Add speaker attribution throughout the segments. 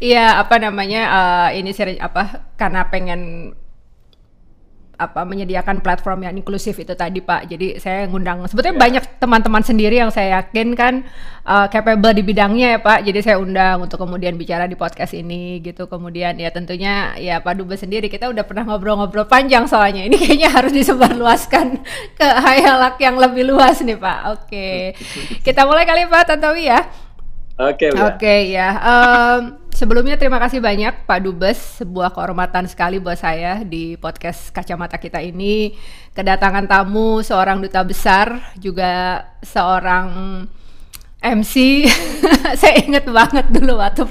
Speaker 1: Iya, apa namanya? Uh, ini seri apa? Karena pengen apa menyediakan platform yang inklusif itu tadi Pak. Jadi saya ngundang sebetulnya yeah. banyak teman-teman sendiri yang saya yakin kan uh, capable di bidangnya ya Pak. Jadi saya undang untuk kemudian bicara di podcast ini gitu. Kemudian ya tentunya ya Pak Dubes sendiri kita udah pernah ngobrol-ngobrol panjang soalnya. Ini kayaknya harus disebarluaskan ke hayalak yang lebih luas nih Pak. Oke. Okay. Kita mulai kali Pak Tantowi ya.
Speaker 2: Oke, okay,
Speaker 1: Oke okay, ya. Um, sebelumnya terima kasih banyak Pak Dubes, sebuah kehormatan sekali buat saya di podcast Kacamata kita ini. Kedatangan tamu seorang duta besar, juga seorang MC. saya inget banget dulu waktu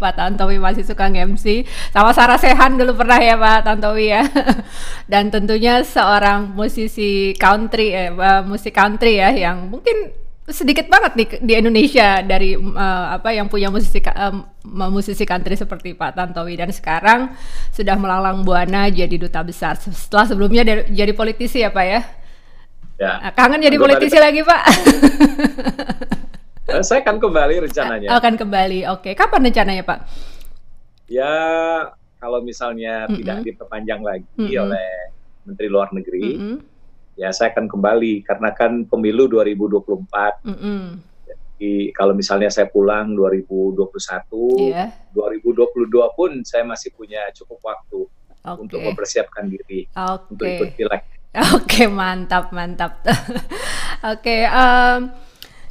Speaker 1: Pak Tantowi masih suka nge-MC. Sama Sarah Sehan dulu pernah ya Pak Tantowi ya. Dan tentunya seorang musisi country, eh, musik country ya yang mungkin sedikit banget nih di Indonesia dari uh, apa yang punya musisi uh, musisi country seperti Pak Tantowi dan sekarang sudah melalang buana jadi duta besar setelah sebelumnya dari, jadi politisi ya Pak ya. Ya. Nah, kangen jadi politisi lagi Pak.
Speaker 2: Eh, saya akan kembali rencananya.
Speaker 1: Akan kembali. Oke, kapan rencananya Pak?
Speaker 2: Ya kalau misalnya mm -hmm. tidak diperpanjang lagi mm -hmm. oleh Menteri Luar Negeri. Mm -hmm ya saya akan kembali karena kan pemilu 2024. Mm -hmm. Jadi kalau misalnya saya pulang 2021, yeah. 2022 pun saya masih punya cukup waktu okay. untuk mempersiapkan diri okay. untuk ikut pileg.
Speaker 1: Oke, okay, mantap, mantap. Oke, okay, um,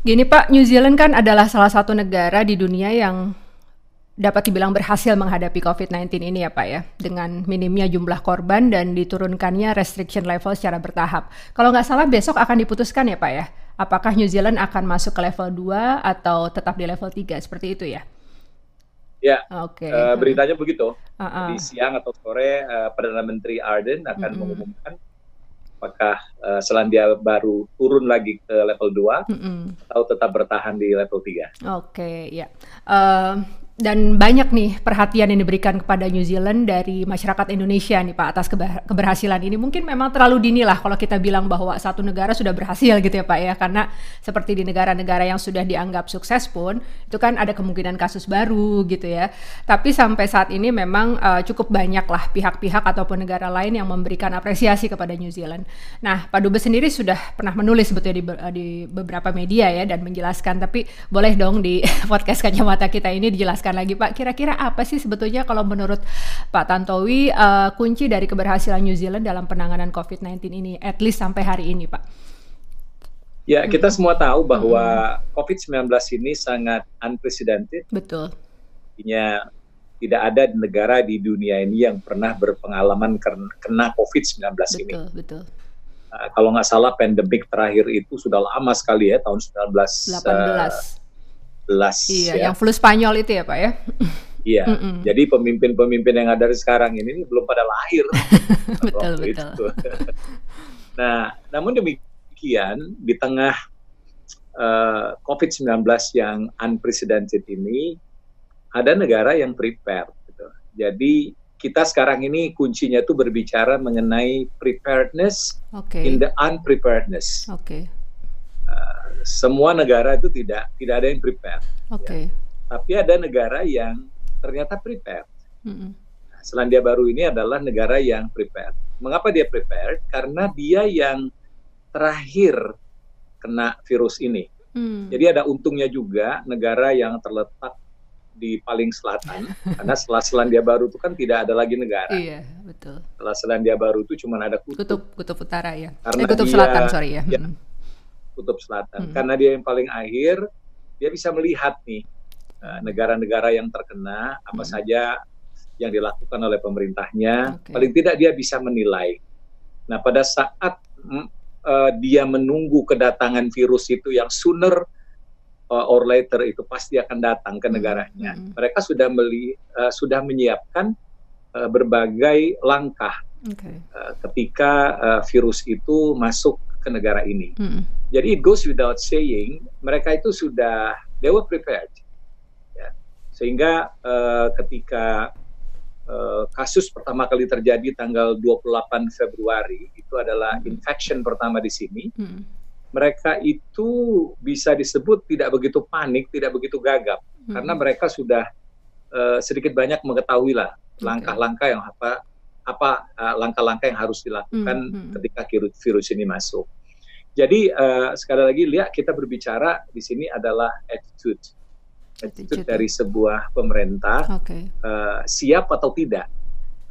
Speaker 1: gini Pak, New Zealand kan adalah salah satu negara di dunia yang dapat dibilang berhasil menghadapi COVID-19 ini ya Pak ya, dengan minimnya jumlah korban dan diturunkannya restriction level secara bertahap. Kalau nggak salah besok akan diputuskan ya Pak ya, apakah New Zealand akan masuk ke level 2 atau tetap di level 3, seperti itu ya?
Speaker 2: Ya, okay. uh, eh, beritanya begitu. Uh -uh. Di siang atau sore uh, Perdana Menteri Arden akan mm -hmm. mengumumkan apakah uh, Selandia Baru turun lagi ke level 2 mm -hmm. atau tetap bertahan di level 3. Oke,
Speaker 1: okay, ya. Uh, dan banyak nih perhatian yang diberikan kepada New Zealand dari masyarakat Indonesia nih Pak atas keberhasilan ini. Mungkin memang terlalu dini lah kalau kita bilang bahwa satu negara sudah berhasil gitu ya Pak ya. Karena seperti di negara-negara yang sudah dianggap sukses pun itu kan ada kemungkinan kasus baru gitu ya. Tapi sampai saat ini memang uh, cukup banyak lah pihak-pihak ataupun negara lain yang memberikan apresiasi kepada New Zealand. Nah Pak Dubes sendiri sudah pernah menulis sebetulnya di, di beberapa media ya dan menjelaskan. Tapi boleh dong di podcast kacamata kita ini dijelaskan lagi Pak, kira-kira apa sih sebetulnya kalau menurut Pak Tantowi uh, kunci dari keberhasilan New Zealand dalam penanganan COVID-19 ini, at least sampai hari ini Pak?
Speaker 2: Ya, kita hmm. semua tahu bahwa hmm. COVID-19 ini sangat unprecedented.
Speaker 1: Betul.
Speaker 2: Artinya tidak ada negara di dunia ini yang pernah berpengalaman kena COVID-19 ini.
Speaker 1: Betul, betul.
Speaker 2: Uh, kalau nggak salah pandemik terakhir itu sudah lama sekali ya tahun 19 18. Uh,
Speaker 1: Iya, ya. yang flu Spanyol itu ya Pak ya.
Speaker 2: Iya, mm -mm. jadi pemimpin-pemimpin yang ada sekarang ini, ini belum pada lahir.
Speaker 1: betul, betul. Itu.
Speaker 2: nah, namun demikian di tengah uh, eh, COVID-19 yang unprecedented ini, ada negara yang prepare. Gitu. Jadi kita sekarang ini kuncinya itu berbicara mengenai preparedness okay. in the unpreparedness.
Speaker 1: Okay
Speaker 2: semua negara itu tidak tidak ada yang prepare.
Speaker 1: Oke. Okay. Ya.
Speaker 2: Tapi ada negara yang ternyata prepare. Mm -hmm. Selandia Baru ini adalah negara yang prepare. Mengapa dia prepare? Karena dia yang terakhir kena virus ini. Mm. Jadi ada untungnya juga negara yang terletak di paling selatan karena setelah Selandia Baru itu kan tidak ada lagi negara.
Speaker 1: Iya, betul.
Speaker 2: Setelah Selandia Baru itu cuma ada kutub.
Speaker 1: Kutub kutub utara ya. Karena eh, kutub dia, selatan, sorry ya. ya
Speaker 2: kutub selatan. Hmm. Karena dia yang paling akhir, dia bisa melihat nih eh, negara-negara yang terkena apa hmm. saja yang dilakukan oleh pemerintahnya. Okay. Paling tidak dia bisa menilai. Nah, pada saat uh, dia menunggu kedatangan virus itu yang sooner uh, or later itu pasti akan datang ke negaranya. Hmm. Mereka sudah meli, uh, sudah menyiapkan uh, berbagai langkah okay. uh, ketika uh, virus itu masuk ke negara ini. Hmm. Jadi it goes without saying, mereka itu sudah they were prepared. Ya. Sehingga uh, ketika uh, kasus pertama kali terjadi tanggal 28 Februari itu adalah hmm. infection pertama di sini. Hmm. Mereka itu bisa disebut tidak begitu panik, tidak begitu gagap hmm. karena mereka sudah uh, sedikit banyak mengetahui lah langkah-langkah yang apa apa langkah-langkah uh, yang harus dilakukan mm -hmm. ketika virus, ini masuk. Jadi uh, sekali lagi lihat kita berbicara di sini adalah attitude, attitude, dari ya. sebuah pemerintah okay. uh, siap atau tidak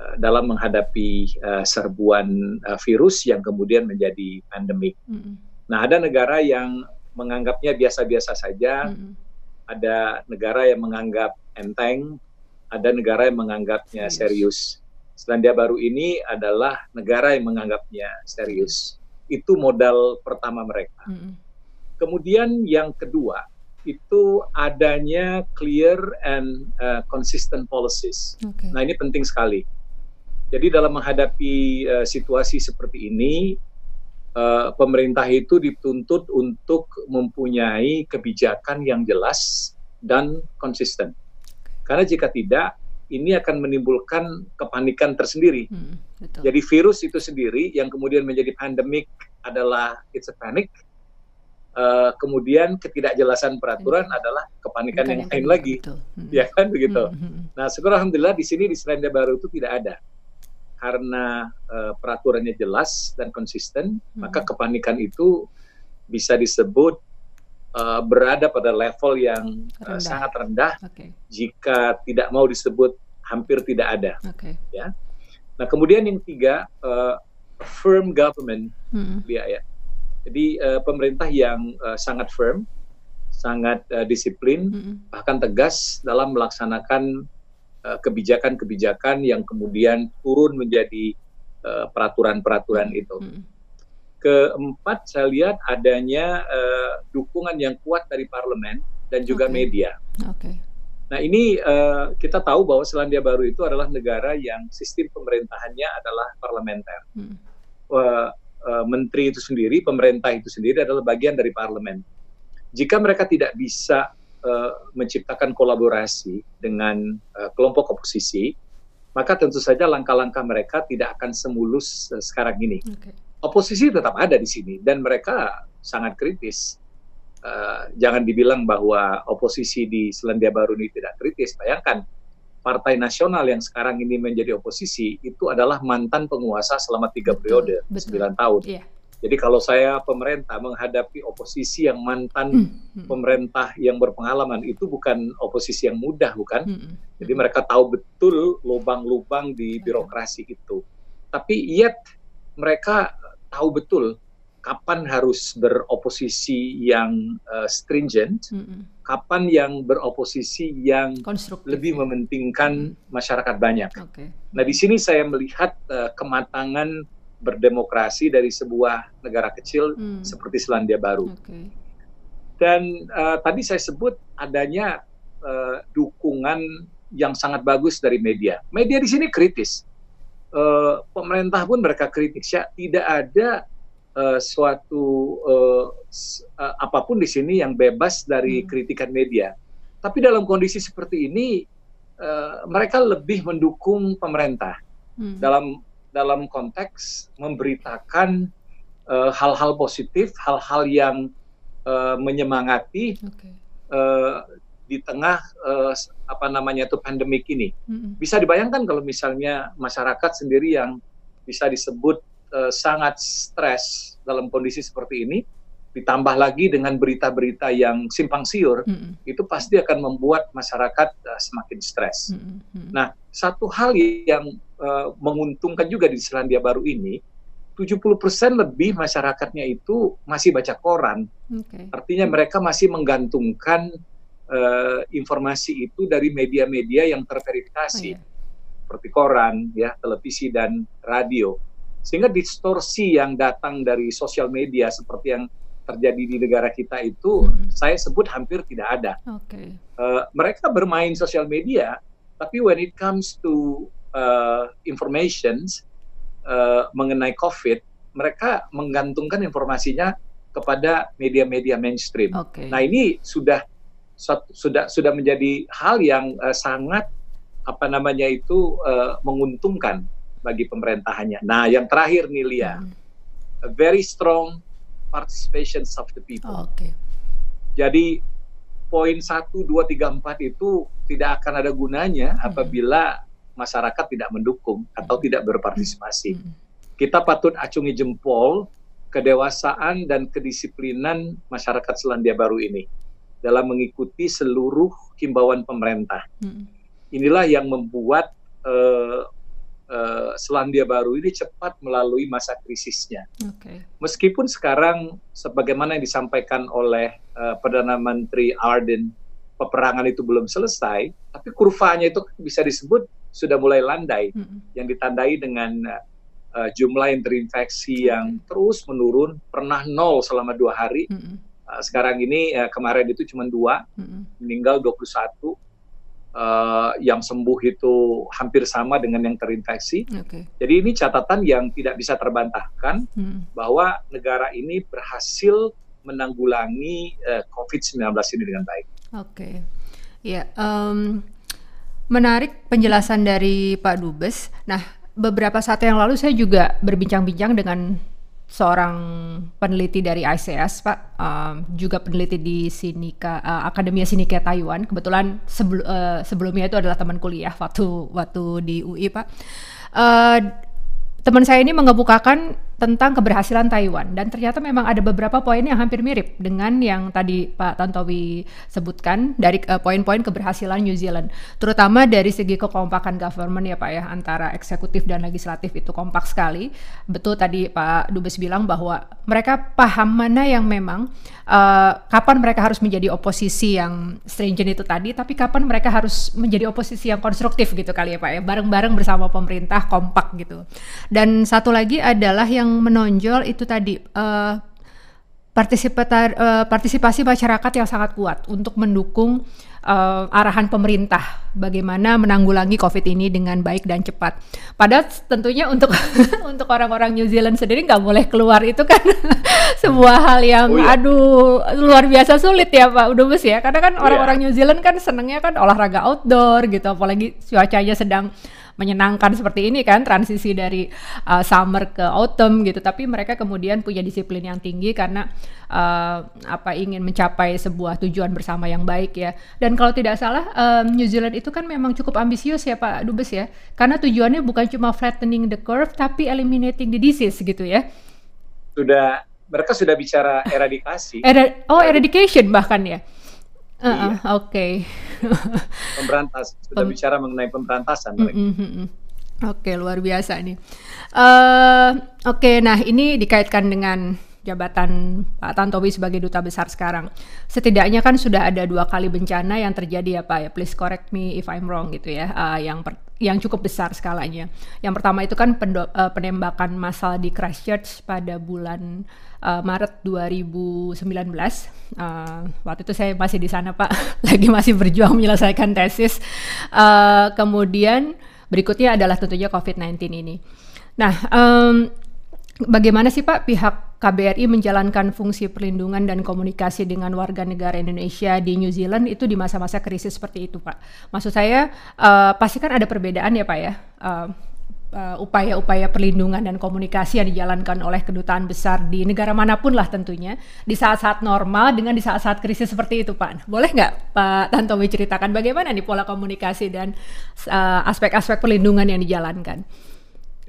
Speaker 2: uh, dalam menghadapi uh, serbuan uh, virus yang kemudian menjadi pandemik. Mm -hmm. Nah ada negara yang menganggapnya biasa-biasa saja, mm -hmm. ada negara yang menganggap enteng, ada negara yang menganggapnya serius. Selandia Baru ini adalah negara yang menganggapnya serius itu modal pertama mereka. Mm. Kemudian yang kedua itu adanya clear and uh, consistent policies. Okay. Nah ini penting sekali. Jadi dalam menghadapi uh, situasi seperti ini, uh, pemerintah itu dituntut untuk mempunyai kebijakan yang jelas dan konsisten. Karena jika tidak, ini akan menimbulkan kepanikan tersendiri. Hmm, betul. Jadi virus itu sendiri yang kemudian menjadi pandemik adalah it's a panic. Uh, kemudian ketidakjelasan peraturan hmm. adalah kepanikan yang lain lagi, hmm. ya kan begitu. Hmm, hmm, hmm. Nah, syukur alhamdulillah di sini di Selandia Baru itu tidak ada karena uh, peraturannya jelas dan konsisten, hmm. maka kepanikan itu bisa disebut uh, berada pada level yang eh, rendah. Uh, sangat rendah okay. jika tidak mau disebut hampir tidak ada. Okay. Ya. Nah kemudian yang tiga uh, firm government, hmm. ya. Jadi uh, pemerintah yang uh, sangat firm, sangat uh, disiplin, hmm. bahkan tegas dalam melaksanakan kebijakan-kebijakan uh, yang kemudian turun menjadi peraturan-peraturan uh, itu. Hmm. Keempat, saya lihat adanya uh, dukungan yang kuat dari parlemen dan juga okay. media. Okay. Nah ini uh, kita tahu bahwa Selandia Baru itu adalah negara yang sistem pemerintahannya adalah parlementer. Hmm. Uh, uh, menteri itu sendiri, pemerintah itu sendiri adalah bagian dari parlemen. Jika mereka tidak bisa uh, menciptakan kolaborasi dengan uh, kelompok oposisi, maka tentu saja langkah-langkah mereka tidak akan semulus uh, sekarang ini. Okay oposisi tetap ada di sini dan mereka sangat kritis. Uh, jangan dibilang bahwa oposisi di Selandia Baru ini tidak kritis. Bayangkan partai nasional yang sekarang ini menjadi oposisi itu adalah mantan penguasa selama tiga periode sembilan tahun. Yeah. Jadi kalau saya pemerintah menghadapi oposisi yang mantan hmm, hmm. pemerintah yang berpengalaman itu bukan oposisi yang mudah, bukan? Hmm. hmm Jadi mereka tahu betul lubang-lubang di birokrasi itu. Tapi yet mereka tahu betul kapan harus beroposisi yang uh, stringent, mm -hmm. kapan yang beroposisi yang lebih mementingkan masyarakat banyak. Okay. Nah, di sini saya melihat uh, kematangan berdemokrasi dari sebuah negara kecil mm. seperti Selandia Baru. Okay. Dan uh, tadi saya sebut adanya uh, dukungan yang sangat bagus dari media. Media di sini kritis uh, pemerintah pun mereka kritik ya tidak ada uh, suatu uh, uh, apa pun di sini yang bebas dari hmm. kritikan media. Tapi dalam kondisi seperti ini uh, mereka lebih mendukung pemerintah hmm. dalam dalam konteks memberitakan hal-hal uh, positif, hal-hal yang uh, menyemangati okay. uh, di tengah uh, apa namanya itu pandemik ini. Mm-hmm. Bisa dibayangkan kalau misalnya masyarakat sendiri yang bisa disebut uh, sangat stres dalam kondisi seperti ini, ditambah lagi dengan berita-berita yang simpang siur, mm-hmm. itu pasti akan membuat masyarakat uh, semakin stres. Mm-hmm. Nah, satu hal yang uh, menguntungkan juga di Selandia Baru ini, 70% lebih masyarakatnya itu masih baca koran. Okay. Artinya mereka masih menggantungkan uh, informasi itu dari media-media yang terverifikasi, oh, iya. seperti koran, ya, televisi dan radio, sehingga distorsi yang datang dari sosial media seperti yang terjadi di negara kita itu, hmm. saya sebut hampir tidak ada. Okay. Uh, eh, mereka bermain sosial media, tapi when it comes to uh, informations uh, mengenai COVID, mereka menggantungkan informasinya kepada media-media mainstream. Okay. Nah ini sudah sudah sudah menjadi hal yang uh, sangat apa namanya itu uh, menguntungkan bagi pemerintahannya. Nah, yang terakhir nih Lia, hmm. a very strong participation of the people. Oh, okay. Jadi poin satu dua tiga empat itu tidak akan ada gunanya hmm. apabila masyarakat tidak mendukung atau hmm. tidak berpartisipasi. Hmm. Kita patut acungi jempol kedewasaan dan kedisiplinan masyarakat Selandia Baru ini dalam mengikuti seluruh himbauan pemerintah. Hmm. Inilah yang membuat uh, uh, Selandia Baru ini cepat melalui masa krisisnya. Okay. Meskipun sekarang, sebagaimana yang disampaikan oleh uh, Perdana Menteri Arden, peperangan itu belum selesai, tapi kurvanya itu bisa disebut sudah mulai landai, hmm. yang ditandai dengan uh, jumlah yang terinfeksi yang terus menurun, pernah nol selama dua hari. Hmm Uh, sekarang ini uh, kemarin itu cuma dua, mm-hmm. meninggal 21. Uh, eh, yang sembuh itu hampir sama dengan yang terinfeksi. Okay. Jadi ini catatan yang tidak bisa terbantahkan mm. bahwa negara ini berhasil menanggulangi uh, COVID-19 ini dengan baik.
Speaker 1: Oke, okay. ya um, menarik penjelasan dari Pak Dubes. Nah, beberapa saat yang lalu saya juga berbincang-bincang dengan seorang peneliti dari ICS Pak, um, juga peneliti di Sinika uh, Akademia Sinika Taiwan. Kebetulan sebelum uh, sebelumnya itu adalah teman kuliah waktu waktu di UI Pak. Uh, teman saya ini mengemukakan tentang keberhasilan Taiwan. Dan ternyata memang ada beberapa poin yang hampir mirip dengan yang tadi Pak Tantowi sebutkan dari uh, poin-poin keberhasilan New Zealand. Terutama dari segi kekompakan government ya Pak ya antara eksekutif dan legislatif itu kompak sekali. Betul tadi Pak Dubes bilang bahwa mereka paham mana yang memang uh, kapan mereka harus menjadi oposisi yang stringent itu tadi tapi kapan mereka harus menjadi oposisi yang konstruktif gitu kali ya Pak ya. Bareng-bareng bersama pemerintah kompak gitu. Dan satu lagi adalah yang menonjol itu tadi uh, uh, partisipasi masyarakat yang sangat kuat untuk mendukung uh, arahan pemerintah bagaimana menanggulangi COVID ini dengan baik dan cepat. Padahal tentunya untuk untuk orang-orang New Zealand sendiri nggak boleh keluar itu kan sebuah hal yang oh, iya. aduh luar biasa sulit ya Pak Udubes ya. Karena kan iya. orang-orang yeah. New Zealand kan senangnya kan olahraga outdoor gitu, apalagi cuacanya sedang menyenangkan seperti ini kan transisi dari uh, summer ke autumn gitu. Tapi mereka kemudian punya disiplin yang tinggi karena uh, apa ingin mencapai sebuah tujuan bersama yang baik ya. Dan kalau tidak salah um, New Zealand itu kan memang cukup ambisius ya Pak Dubes ya. Karena tujuannya bukan cuma flattening the curve tapi eliminating the disease gitu ya.
Speaker 2: Sudah mereka sudah bicara eradikasi.
Speaker 1: Era oh eradication bahkan ya Uh, uh, Oke. Okay.
Speaker 2: Pemberantas sudah Pem bicara mengenai pemberantasan Mm -hmm.
Speaker 1: Oke, okay, luar biasa nih. Uh, Oke, okay, nah ini dikaitkan dengan jabatan Pak Tantowi sebagai duta besar sekarang. Setidaknya kan sudah ada dua kali bencana yang terjadi ya Pak ya. Please correct me if I'm wrong gitu ya. Uh, yang per yang cukup besar skalanya. Yang pertama itu kan uh, penembakan massal di Christchurch pada bulan uh, Maret 2019. Uh, waktu itu saya masih di sana Pak, lagi masih berjuang menyelesaikan tesis. Uh, kemudian berikutnya adalah tentunya COVID-19 ini. Nah, um, bagaimana sih Pak pihak KBRI menjalankan fungsi perlindungan dan komunikasi dengan warga negara Indonesia di New Zealand itu di masa-masa krisis seperti itu Pak? Maksud saya uh, pasti kan ada perbedaan ya Pak ya. Uh, upaya-upaya uh, perlindungan dan komunikasi yang dijalankan oleh kedutaan besar di negara mana pun lah tentunya di saat-saat normal dengan di saat-saat krisis seperti itu Pak. Boleh nggak Pak Tantowi ceritakan bagaimana nih pola komunikasi dan uh, aspek-aspek uh, perlindungan yang dijalankan?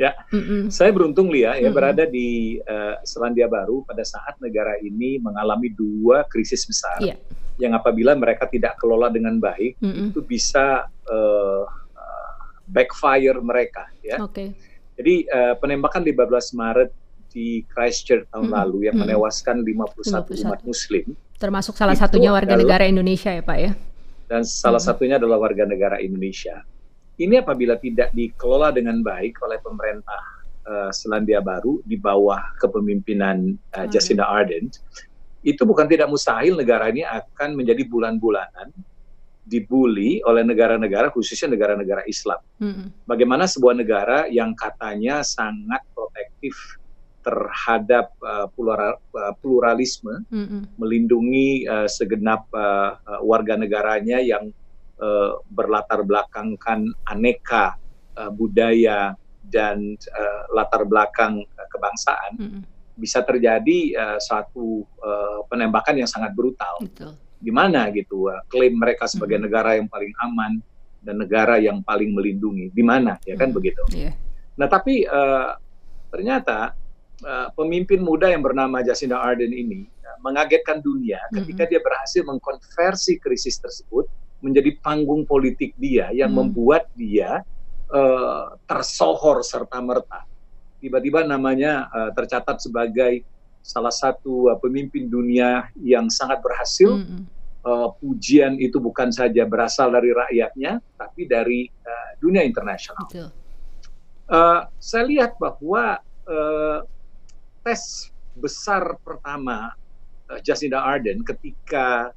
Speaker 2: Ya, mm-hmm. saya beruntung Lia ya mm-hmm. berada di uh, Selandia Baru pada saat negara ini mengalami dua krisis besar yeah. yang apabila mereka tidak kelola dengan baik mm-hmm. itu bisa uh, backfire mereka ya. Okay. Jadi uh, penembakan 15 Maret di Christchurch tahun hmm. lalu yang hmm. menewaskan 51, 51 umat muslim.
Speaker 1: Termasuk salah satunya warga negara Indonesia ya, Pak ya.
Speaker 2: Dan salah hmm. satunya adalah warga negara Indonesia. Ini apabila tidak dikelola dengan baik oleh pemerintah uh, Selandia Baru di bawah kepemimpinan uh, Jacinda Ardern, itu bukan tidak mustahil negara ini akan menjadi bulan-bulanan dibully oleh negara-negara khususnya negara-negara Islam. Mm-hmm. Bagaimana sebuah negara yang katanya sangat protektif terhadap uh, plural, uh, pluralisme, mm-hmm. melindungi uh, segenap uh, uh, warga negaranya yang uh, berlatar belakangkan aneka uh, budaya dan uh, latar belakang uh, kebangsaan, mm-hmm. bisa terjadi uh, satu uh, penembakan yang sangat brutal. Betul di mana gitu uh, klaim mereka sebagai hmm. negara yang paling aman dan negara yang paling melindungi di mana ya kan hmm. begitu. Yeah. Nah tapi uh, ternyata uh, pemimpin muda yang bernama Jacinda Ardern ini uh, mengagetkan dunia hmm. ketika dia berhasil mengkonversi krisis tersebut menjadi panggung politik dia yang hmm. membuat dia uh, tersohor serta merta. Tiba-tiba namanya uh, tercatat sebagai salah satu uh, pemimpin dunia yang sangat berhasil. Mm -hmm. uh, pujian itu bukan saja berasal dari rakyatnya, tapi dari uh, dunia internasional. Uh, saya lihat bahwa uh, tes besar pertama uh, Jacinda Ardern ketika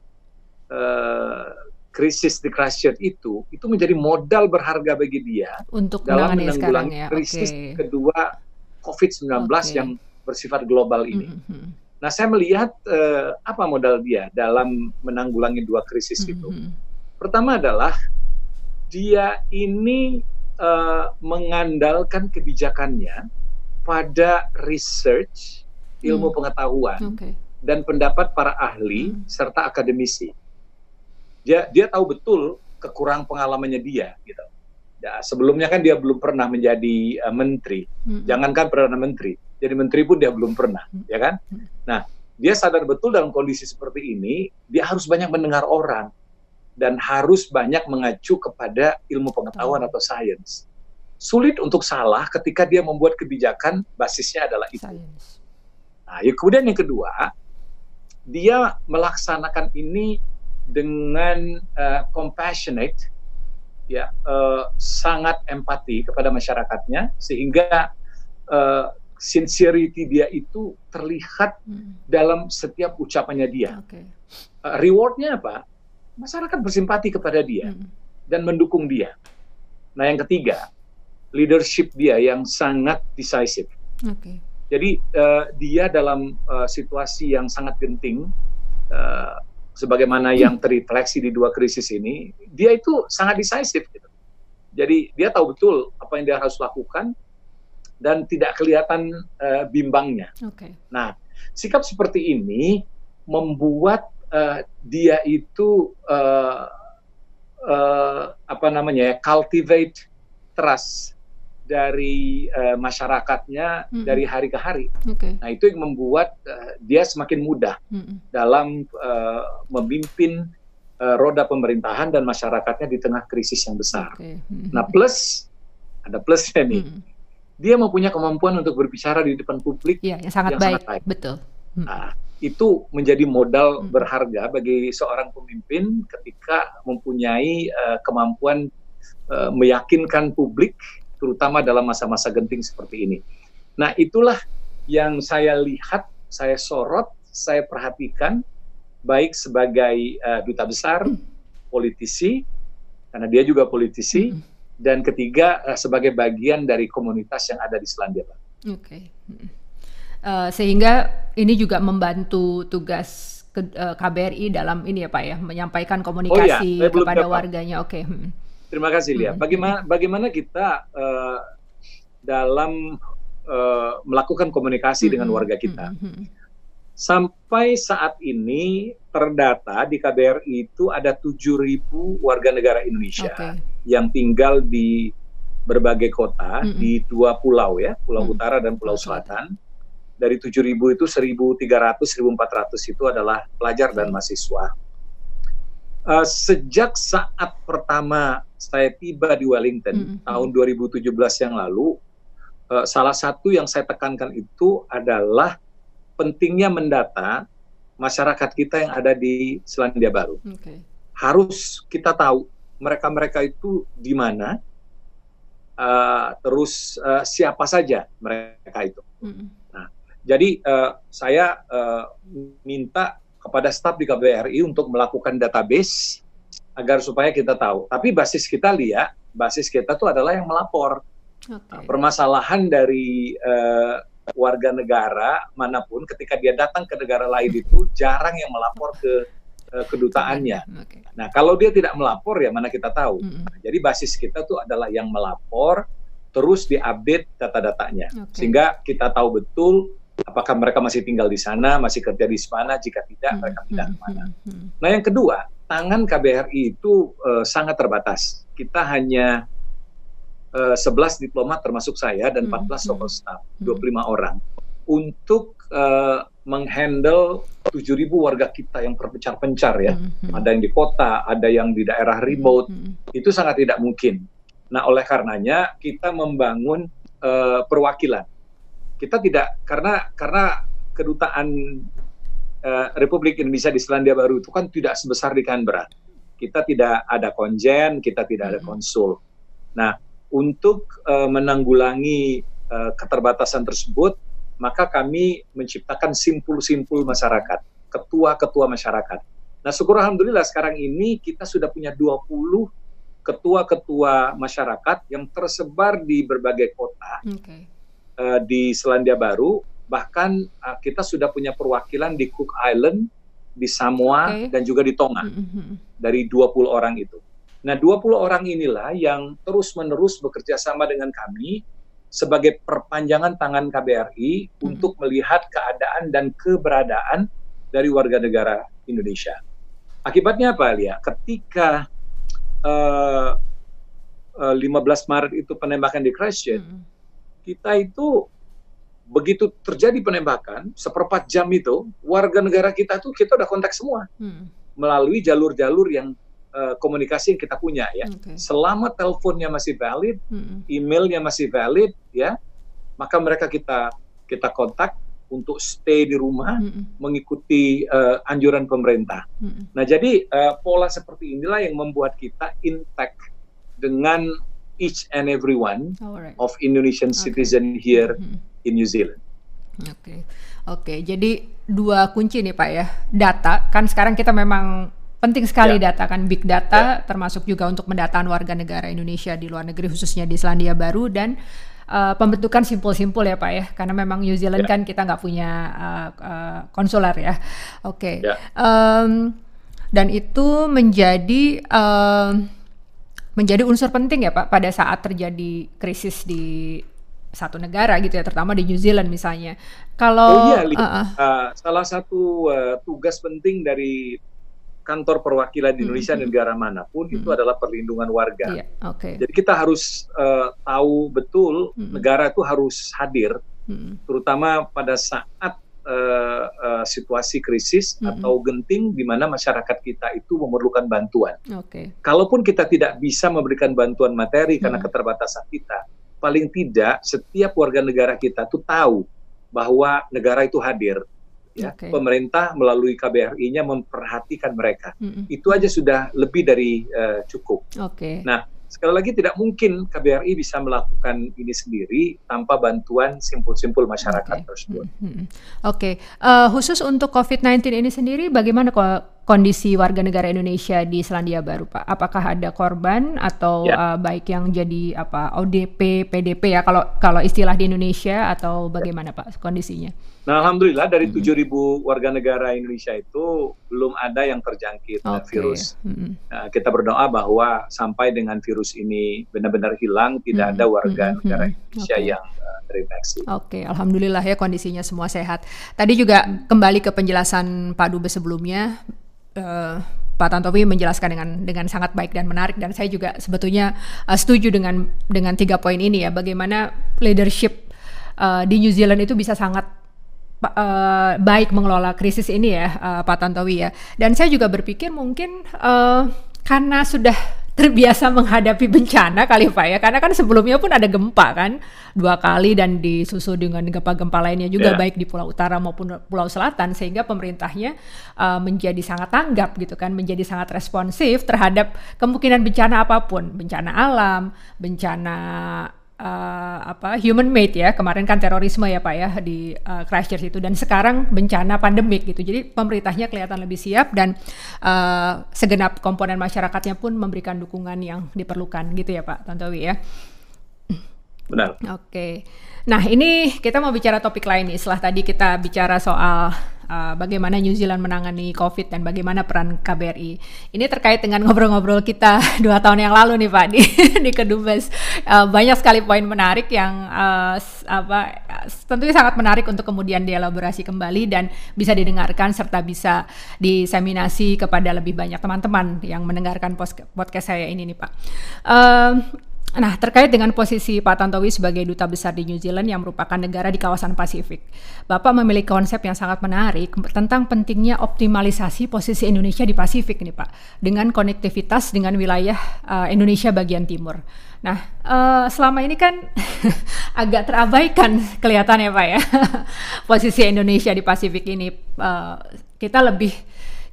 Speaker 2: uh, krisis di Christchurch itu itu menjadi modal berharga bagi dia
Speaker 1: untuk
Speaker 2: dalam menanggulangi ya. krisis okay. kedua COVID-19 okay. yang bersifat global ini. Mm -hmm. Nah, saya melihat uh, apa modal dia dalam menanggulangi dua krisis mm -hmm. itu. Pertama adalah dia ini uh, mengandalkan kebijakannya pada research ilmu mm. pengetahuan okay. dan pendapat para ahli mm. serta akademisi. Dia dia tahu betul kekurang pengalamannya dia gitu. Ya, sebelumnya kan dia belum pernah menjadi uh, menteri. Hmm. Jangankan perdana menteri, jadi menteri pun dia belum pernah, hmm. ya kan? Hmm. Nah, dia sadar betul dalam kondisi seperti ini, dia harus banyak mendengar orang dan harus banyak mengacu kepada ilmu pengetahuan hmm. atau sains. Sulit untuk salah ketika dia membuat kebijakan basisnya adalah itu. Nah, ya kemudian yang kedua, dia melaksanakan ini dengan uh, compassionate ya uh, sangat empati kepada masyarakatnya sehingga uh, sincerity dia itu terlihat hmm. dalam setiap ucapannya dia. Okay. Uh, rewardnya apa? Masyarakat bersimpati kepada dia hmm. dan mendukung dia. Nah yang ketiga, leadership dia yang sangat decisive. Okay. Jadi uh, dia dalam uh, situasi yang sangat genting. Uh, sebagaimana yang terrefleksi di dua krisis ini, dia itu sangat decisive gitu. Jadi dia tahu betul apa yang dia harus lakukan dan tidak kelihatan uh, bimbangnya. Okay. Nah, sikap seperti ini membuat uh, dia itu uh, uh, apa namanya ya, cultivate trust dari uh, masyarakatnya mm-hmm. dari hari ke hari. Okay. Nah itu yang membuat uh, dia semakin mudah mm-hmm. dalam uh, memimpin uh, roda pemerintahan dan masyarakatnya di tengah krisis yang besar. Okay. Mm-hmm. Nah plus ada plusnya nih, mm-hmm. Dia mempunyai kemampuan untuk berbicara di depan publik
Speaker 1: yeah, yang sangat yang baik. Sangat baik. Betul.
Speaker 2: Mm-hmm. Nah itu menjadi modal mm-hmm. berharga bagi seorang pemimpin ketika mempunyai uh, kemampuan uh, meyakinkan publik terutama dalam masa-masa genting seperti ini. Nah, itulah yang saya lihat, saya sorot, saya perhatikan baik sebagai uh, duta besar, politisi, karena dia juga politisi, hmm. Dan ketiga uh, sebagai bagian dari komunitas yang ada di Selandia Baru.
Speaker 1: Oke. Okay. Uh, sehingga ini juga membantu tugas ke, uh, KBRI dalam ini ya Pak ya, menyampaikan komunikasi oh, iya. kepada warganya. Oke. Okay. Hmm.
Speaker 2: Terima kasih Lia. Hmm. Bagaimana bagaimana kita uh, dalam uh, melakukan komunikasi dengan hmm, warga kita? Hmm, Sampai saat ini terdata di KBRI itu ada 7.000 warga negara Indonesia okay. yang tinggal di berbagai kota mm -hmm. di dua pulau ya, Pulau mm -hmm. Utara dan Pulau Selatan. Dari 7.000 itu 1.300, 1.400 itu adalah pelajar dan mahasiswa. Uh, sejak saat pertama saya tiba di Wellington mm -hmm. tahun 2017 yang lalu, uh, salah satu yang saya tekankan itu adalah pentingnya mendata masyarakat kita yang ada di Selandia Baru. Okay. Harus kita tahu mereka-mereka itu di mana, uh, terus uh, siapa saja mereka itu. Mm. Nah, jadi uh, saya uh, minta kepada staf di KBRI untuk melakukan database agar supaya kita tahu. Tapi basis kita lihat, basis kita tuh adalah yang melapor. Okay. permasalahan dari uh, warga negara mana pun ketika dia datang ke negara lain itu jarang yang melapor ke uh, kedutaannya. Okay. Nah, kalau dia tidak melapor ya mana kita tahu. Mm -hmm. jadi basis kita tuh adalah yang melapor terus diupdate data-datanya okay. sehingga kita tahu betul Apakah mereka masih tinggal di sana, masih kerja di sana? Jika tidak, hmm. mereka pindah ke mana? Hmm. Nah, yang kedua, tangan KBRI itu uh, sangat terbatas. Kita hanya uh, 11 diplomat termasuk saya dan 14 hmm. tokoh staff, 25 orang untuk uh, menghandle 7.000 warga kita yang terpencar-pencar ya. Mm-hmm. Ada yang di kota, ada yang di daerah remote. Mm-hmm. Itu sangat tidak mungkin. Nah, oleh karenanya kita membangun uh, perwakilan. Kita tidak karena karena kedutaan uh, Republik Indonesia di Selandia Baru itu kan tidak sebesar di Canberra. Kita tidak ada konjen, kita tidak ada konsul. Nah, untuk uh, menanggulangi uh, keterbatasan tersebut, maka kami menciptakan simpul-simpul masyarakat, ketua-ketua masyarakat. Nah, syukur alhamdulillah sekarang ini kita sudah punya 20 ketua-ketua masyarakat yang tersebar di berbagai kota okay. uh, eh, di Selandia Baru. Bahkan uh, kita sudah punya perwakilan di Cook Island, di Samoa, okay. dan juga di Tonga. Mm -hmm. Dari 20 orang itu. Nah, 20 orang inilah yang terus-menerus bekerja sama dengan kami sebagai perpanjangan tangan KBRI hmm. untuk melihat keadaan dan keberadaan dari warga negara Indonesia. Akibatnya apa, Lia? Ketika uh, uh, 15 Maret itu penembakan di Christchurch, hmm. kita itu begitu terjadi penembakan seperempat jam itu warga negara kita tuh kita udah kontak semua hmm. melalui jalur-jalur yang uh, komunikasi yang kita punya ya. Okay. Selama teleponnya masih valid, hmm. emailnya masih valid ya, maka mereka kita kita kontak untuk stay di rumah hmm. mengikuti uh, anjuran pemerintah. Hmm. Nah, jadi uh, pola seperti inilah yang membuat kita intact dengan each and everyone right. of Indonesian okay. citizen here hmm. in New Zealand.
Speaker 1: Oke, okay. oke. Okay. Jadi dua kunci nih Pak ya. Data kan sekarang kita memang Penting sekali yeah. data kan big data yeah. termasuk juga untuk mendataan warga negara Indonesia di luar negeri khususnya di Selandia Baru dan uh, pembentukan simpul-simpul ya Pak ya karena memang New Zealand yeah. kan kita nggak punya uh, uh, konsuler ya. Oke. Okay. Ya. Yeah. Um, dan itu menjadi uh, menjadi unsur penting ya Pak pada saat terjadi krisis di satu negara gitu ya, terutama di New Zealand misalnya. Kalau
Speaker 2: oh iya, uh, uh. Uh, salah satu uh, tugas penting dari kantor perwakilan di Indonesia mm -hmm. negara mana pun mm -hmm. itu adalah perlindungan warga. Yeah, okay. Jadi kita harus uh, tahu betul mm -hmm. negara itu harus hadir, mm -hmm. terutama pada saat uh, uh, situasi krisis mm -hmm. atau genting di mana masyarakat kita itu memerlukan bantuan. Okay. Kalaupun kita tidak bisa memberikan bantuan materi karena mm -hmm. keterbatasan kita, paling tidak setiap warga negara kita tuh tahu bahwa negara itu hadir ya okay. pemerintah melalui KBRI-nya memperhatikan mereka. Mm -hmm. Itu aja sudah lebih dari uh, cukup. Okay. Nah, sekali lagi tidak mungkin KBRI bisa melakukan ini sendiri tanpa bantuan simpul-simpul masyarakat okay. tersebut.
Speaker 1: Mm -hmm. Oke, okay. uh, eh, khusus untuk COVID-19 ini sendiri, bagaimana kondisi warga negara Indonesia di Selandia Baru, Pak? Apakah ada korban atau yeah. Ya. uh, baik yang jadi apa ODP, PDP ya kalau kalau istilah di Indonesia atau bagaimana, yeah. Pak kondisinya?
Speaker 2: Nah, alhamdulillah dari mm -hmm. 7.000 warga negara Indonesia itu belum ada yang terjangkit okay. virus. Mm -hmm. nah, kita berdoa bahwa sampai dengan virus ini benar-benar hilang, tidak mm -hmm. ada warga mm -hmm. negara Indonesia okay. yang uh, terinfeksi.
Speaker 1: Oke, okay. alhamdulillah ya kondisinya semua sehat. Tadi juga kembali ke penjelasan Pak Dubes sebelumnya. Uh, Pak Tantowi menjelaskan dengan dengan sangat baik dan menarik dan saya juga sebetulnya uh, setuju dengan dengan tiga poin ini ya bagaimana leadership uh, di New Zealand itu bisa sangat uh, baik mengelola krisis ini ya uh, Pak Tantowi ya. Dan saya juga berpikir mungkin uh, karena sudah terbiasa menghadapi bencana kali Pak ya. Karena kan sebelumnya pun ada gempa kan dua kali dan disusul dengan gempa-gempa lainnya juga yeah. baik di Pulau Utara maupun Pulau Selatan sehingga pemerintahnya uh, menjadi sangat tanggap gitu kan, menjadi sangat responsif terhadap kemungkinan bencana apa pun, bencana alam, bencana uh, apa human made ya. Kemarin kan terorisme ya pak ya di uh, Christchurch itu. Dan sekarang bencana pandemik gitu. Jadi pemerintahnya kelihatan lebih siap dan uh, segenap komponen masyarakatnya pun memberikan dukungan yang diperlukan gitu ya pak Tantowi ya.
Speaker 2: Benar.
Speaker 1: Oke. Okay. nah ini kita mau bicara topik lain nih. Setelah tadi kita bicara soal uh, bagaimana New Zealand menangani COVID dan bagaimana peran KBRI. Ini terkait dengan ngobrol-ngobrol kita dua tahun yang lalu nih Pak di di Kedubes. Uh, banyak sekali poin menarik yang uh, apa tentunya sangat menarik untuk kemudian dielaborasi kembali dan bisa didengarkan serta bisa diseminasi kepada lebih banyak teman-teman yang mendengarkan podcast saya ini nih Pak. Uh, Nah, terkait dengan posisi Pak Tantowi sebagai duta besar di New Zealand yang merupakan negara di kawasan Pasifik, Bapak memiliki konsep yang sangat menarik tentang pentingnya optimalisasi posisi Indonesia di Pasifik nih Pak, dengan konektivitas dengan wilayah uh, Indonesia bagian timur. Nah, uh, selama ini kan agak terabaikan kelihatannya Pak ya, posisi Indonesia di Pasifik ini. Uh, kita lebih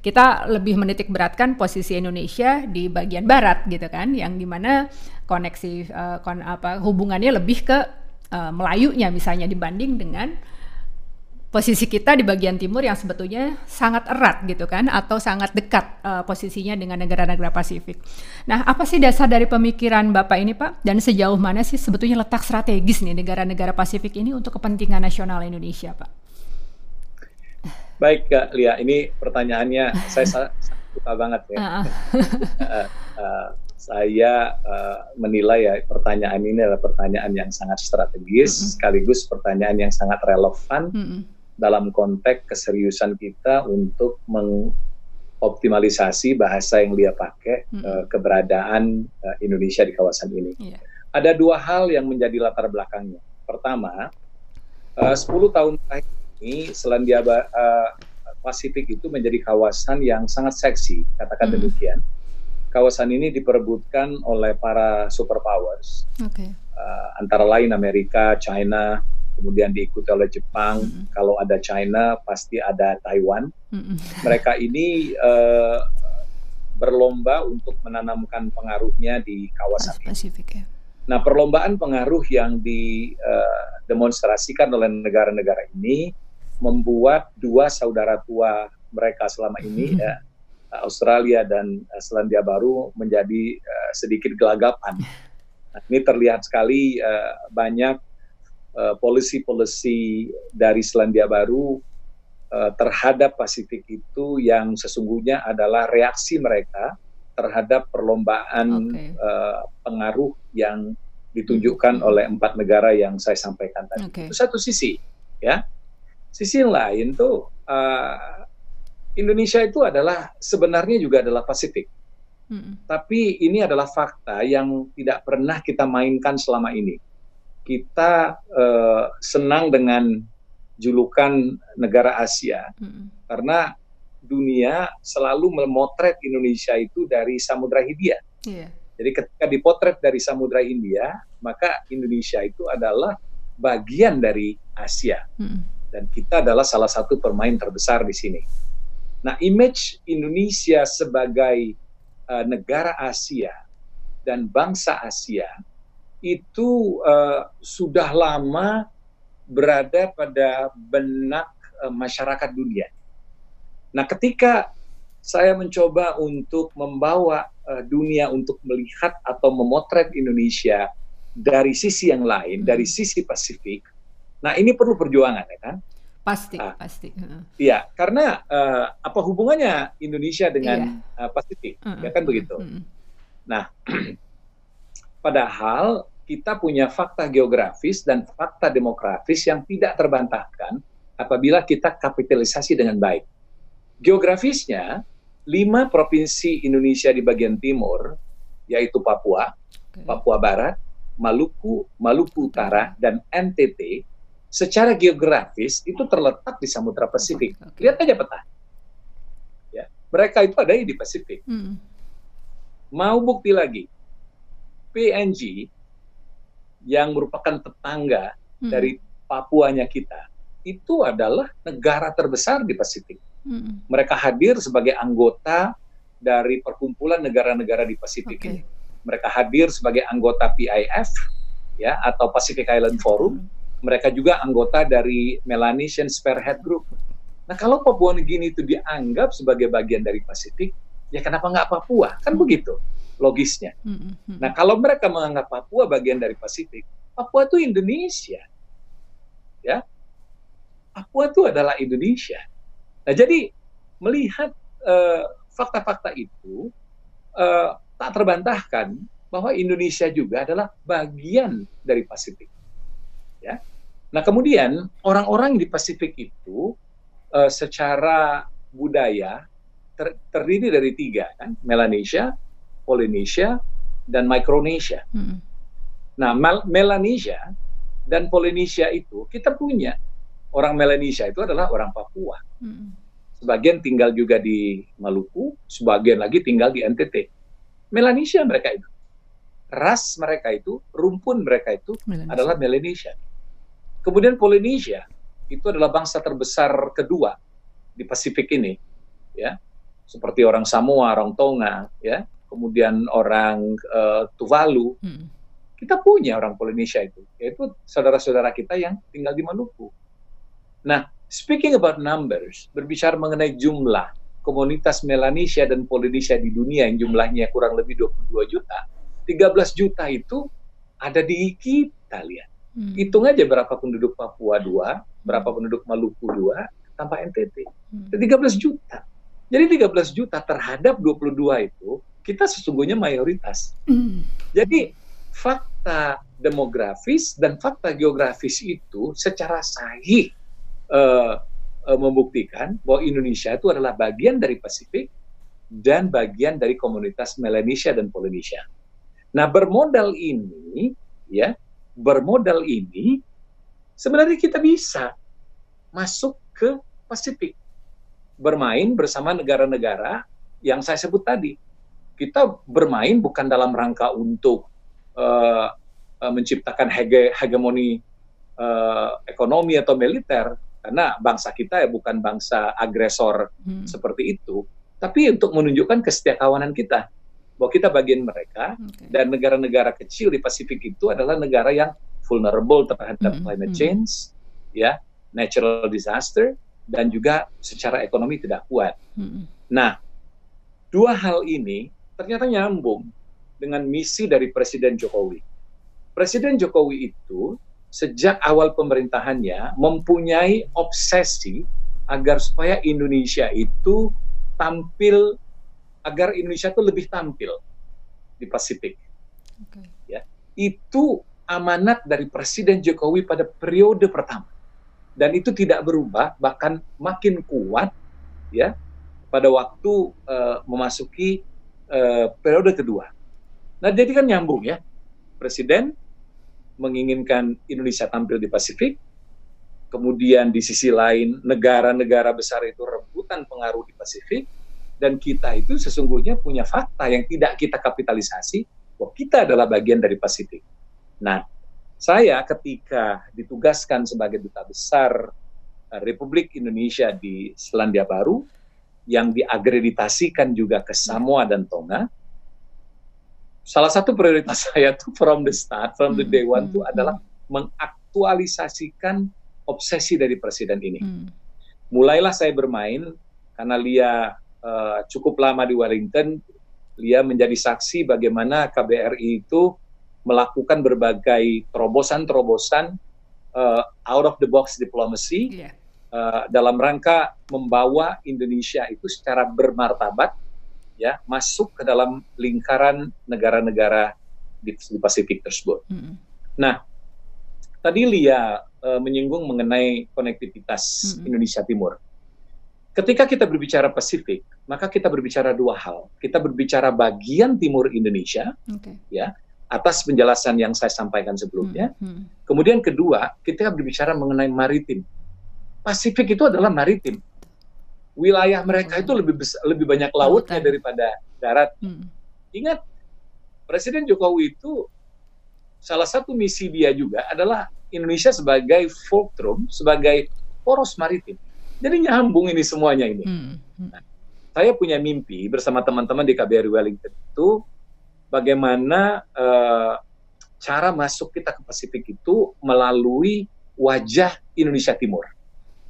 Speaker 1: kita lebih menitik beratkan posisi Indonesia di bagian barat gitu kan yang di mana koneksi uh, kon, apa hubungannya lebih ke uh, Melayunya misalnya dibanding dengan posisi kita di bagian timur yang sebetulnya sangat erat gitu kan atau sangat dekat uh, posisinya dengan negara-negara Pasifik. Nah, apa sih dasar dari pemikiran Bapak ini, Pak? Dan sejauh mana sih sebetulnya letak strategis nih negara-negara Pasifik ini untuk kepentingan nasional Indonesia, Pak?
Speaker 2: Baik, Kak Lia, ini pertanyaannya saya suka banget ya. Uh, uh, uh, saya uh, menilai ya pertanyaan ini adalah pertanyaan yang sangat strategis, mm -hmm. sekaligus pertanyaan yang sangat relevan mm -hmm. dalam konteks keseriusan kita untuk mengoptimalisasi bahasa yang dia pakai mm -hmm. uh, keberadaan uh, Indonesia di kawasan ini. Yeah. Ada dua hal yang menjadi latar belakangnya. Pertama, uh, 10 tahun terakhir ini Selandia uh, Pasifik itu menjadi kawasan yang sangat seksi, katakan mm -hmm. demikian kawasan ini diperebutkan oleh para superpowers, okay. uh, antara lain Amerika, China, kemudian diikuti oleh Jepang. Mm -hmm. Kalau ada China, pasti ada Taiwan. Mm -hmm. Mereka ini uh, berlomba untuk menanamkan pengaruhnya di kawasan Pasifik. Ya. Nah, perlombaan pengaruh yang didemonstrasikan uh, oleh negara-negara ini membuat dua saudara tua mereka selama ini mm -hmm. ya Australia dan uh, Selandia Baru menjadi uh, sedikit gelagapan. Nah, ini terlihat sekali uh, banyak polisi-polisi dari Selandia Baru terhadap Pasifik itu yang sesungguhnya adalah reaksi mereka terhadap perlombaan okay. pengaruh yang ditunjukkan hmm. oleh empat negara yang saya sampaikan tadi. Okay. Itu satu sisi, ya. Sisi lain tuh uh, Indonesia itu adalah sebenarnya juga adalah Pasifik. Hmm. Tapi ini adalah fakta yang tidak pernah kita mainkan selama ini. Kita uh, senang dengan julukan negara Asia hmm. karena dunia selalu memotret Indonesia itu dari Samudra Hindia. Yeah. Jadi ketika dipotret dari Samudra Hindia, maka Indonesia itu adalah bagian dari Asia. Hmm. Dan kita adalah salah satu pemain terbesar di sini. Nah, image Indonesia sebagai uh, negara Asia dan bangsa Asia itu uh, sudah lama berada pada benak uh, masyarakat dunia. Nah, ketika saya mencoba untuk membawa uh, dunia untuk melihat atau memotret Indonesia dari sisi yang lain, hmm. dari sisi Pasifik. Nah, ini perlu perjuangan ya kan?
Speaker 1: Pasti, nah, pasti.
Speaker 2: Iya, karena uh, apa hubungannya Indonesia dengan iya. uh, Pasifik? Uh, ya kan begitu. Uh, uh. Nah, padahal kita punya fakta geografis dan fakta demografis yang tidak terbantahkan apabila kita kapitalisasi dengan baik. Geografisnya, lima provinsi Indonesia di bagian timur, yaitu Papua, okay. Papua Barat, Maluku, Maluku Utara, dan NTT, secara geografis itu terletak di Samudra Pasifik. Okay. Lihat aja peta. Ya, mereka itu ada di Pasifik. Hmm. Mau bukti lagi, PNG yang merupakan tetangga hmm. dari Papuanya kita itu adalah negara terbesar di Pasifik. Hmm. Mereka hadir sebagai anggota dari perkumpulan negara-negara di Pasifik okay. ini. Mereka hadir sebagai anggota PIF ya atau Pacific Island Forum. Hmm mereka juga anggota dari Melanesian Spearhead Group. Nah, kalau Papua Nugini itu dianggap sebagai bagian dari Pasifik, ya kenapa nggak Papua? Kan begitu logisnya. Hmm, hmm. Nah, kalau mereka menganggap Papua bagian dari Pasifik, Papua itu Indonesia. Ya. Papua itu adalah Indonesia. Nah, jadi melihat fakta fakta-fakta itu uh, tak terbantahkan bahwa Indonesia juga adalah bagian dari Pasifik. Ya. Nah, kemudian orang-orang di Pasifik itu uh, secara budaya ter terdiri dari tiga kan, Melanesia, Polynesia, dan Micronesia. Hmm. Nah, Mel Melanesia dan Polynesia itu kita punya orang Melanesia itu adalah orang Papua. Hmm. Sebagian tinggal juga di Maluku, sebagian lagi tinggal di NTT. Melanesia mereka itu. Ras mereka itu, rumpun mereka itu Melanesia. adalah Melanesia. Kemudian Polynesia itu adalah bangsa terbesar kedua di Pasifik ini, ya, seperti orang Samoa, orang Tonga, ya, kemudian orang uh, Tuvalu. Hmm kita punya orang Polinesia itu, yaitu saudara-saudara kita yang tinggal di Maluku. Nah, speaking about numbers, berbicara mengenai jumlah komunitas Melanesia dan Polinesia di dunia yang jumlahnya kurang lebih 22 juta, 13 juta itu ada di kita lihat. Hmm. Hitung aja berapa penduduk Papua 2, berapa penduduk Maluku 2, tanpa NTT. Hmm. 13 juta. Jadi 13 juta terhadap 22 itu, kita sesungguhnya mayoritas. Hmm. Jadi fakta demografis dan fakta geografis itu secara sahih uh, uh, membuktikan bahwa Indonesia itu adalah bagian dari Pasifik dan bagian dari komunitas Melanesia dan Polynesia. Nah, bermodal ini ya, bermodal ini sebenarnya kita bisa masuk ke Pasifik. Bermain bersama negara-negara yang saya sebut tadi. Kita bermain bukan dalam rangka untuk uh, menciptakan hege, hegemoni uh, ekonomi atau militer karena bangsa kita ya bukan bangsa agresor hmm. seperti itu tapi untuk menunjukkan kesetiakawanan kita bahwa kita bagian mereka okay. dan negara-negara kecil di Pasifik itu adalah negara yang vulnerable terhadap hmm. climate hmm. change ya natural disaster dan juga secara ekonomi tidak kuat. Hmm. Nah, dua hal ini ternyata nyambung dengan misi dari Presiden Jokowi. Presiden Jokowi itu sejak awal pemerintahannya mempunyai obsesi agar supaya Indonesia itu tampil agar Indonesia itu lebih tampil di Pasifik. Okay. Ya, itu amanat dari Presiden Jokowi pada periode pertama dan itu tidak berubah bahkan makin kuat ya pada waktu uh, memasuki uh, periode kedua. Nah, jadi kan nyambung ya. Presiden menginginkan Indonesia tampil di Pasifik, kemudian di sisi lain negara-negara besar itu rebutan pengaruh di Pasifik, dan kita itu sesungguhnya punya fakta yang tidak kita kapitalisasi bahwa kita adalah bagian dari Pasifik. Nah, saya ketika ditugaskan sebagai duta besar eh, Republik Indonesia di Selandia Baru yang diagreditasikan juga ke Samoa dan Tonga, salah satu prioritas saya tuh from the start, from the day one tuh hmm. adalah mengaktualisasikan obsesi dari presiden ini. Hmm. Mulailah saya bermain karena Lia uh, cukup lama di Wellington, Lia menjadi saksi bagaimana KBRI itu melakukan berbagai terobosan-terobosan uh, out of the box diplomacy yeah. uh, dalam rangka membawa Indonesia itu secara bermartabat ya masuk ke dalam lingkaran negara-negara di, di Pasifik tersebut. Mm. Nah, tadi Lia uh, menyinggung mengenai konektivitas mm. Indonesia Timur. Ketika kita berbicara Pasifik, maka kita berbicara dua hal. Kita berbicara bagian timur Indonesia, okay. ya, atas penjelasan yang saya sampaikan sebelumnya. Mm. Kemudian kedua, kita berbicara mengenai maritim. Pasifik itu adalah maritim wilayah mereka itu lebih besar, lebih banyak lautnya daripada darat. Hmm. Ingat, Presiden Jokowi itu salah satu misi dia juga adalah Indonesia sebagai fulcrum, sebagai poros maritim. Jadi nyambung ini semuanya ini. Hmm. Hmm. Nah, saya punya mimpi bersama teman-teman di KBRI Wellington itu bagaimana uh, cara masuk kita ke Pasifik itu melalui wajah Indonesia Timur.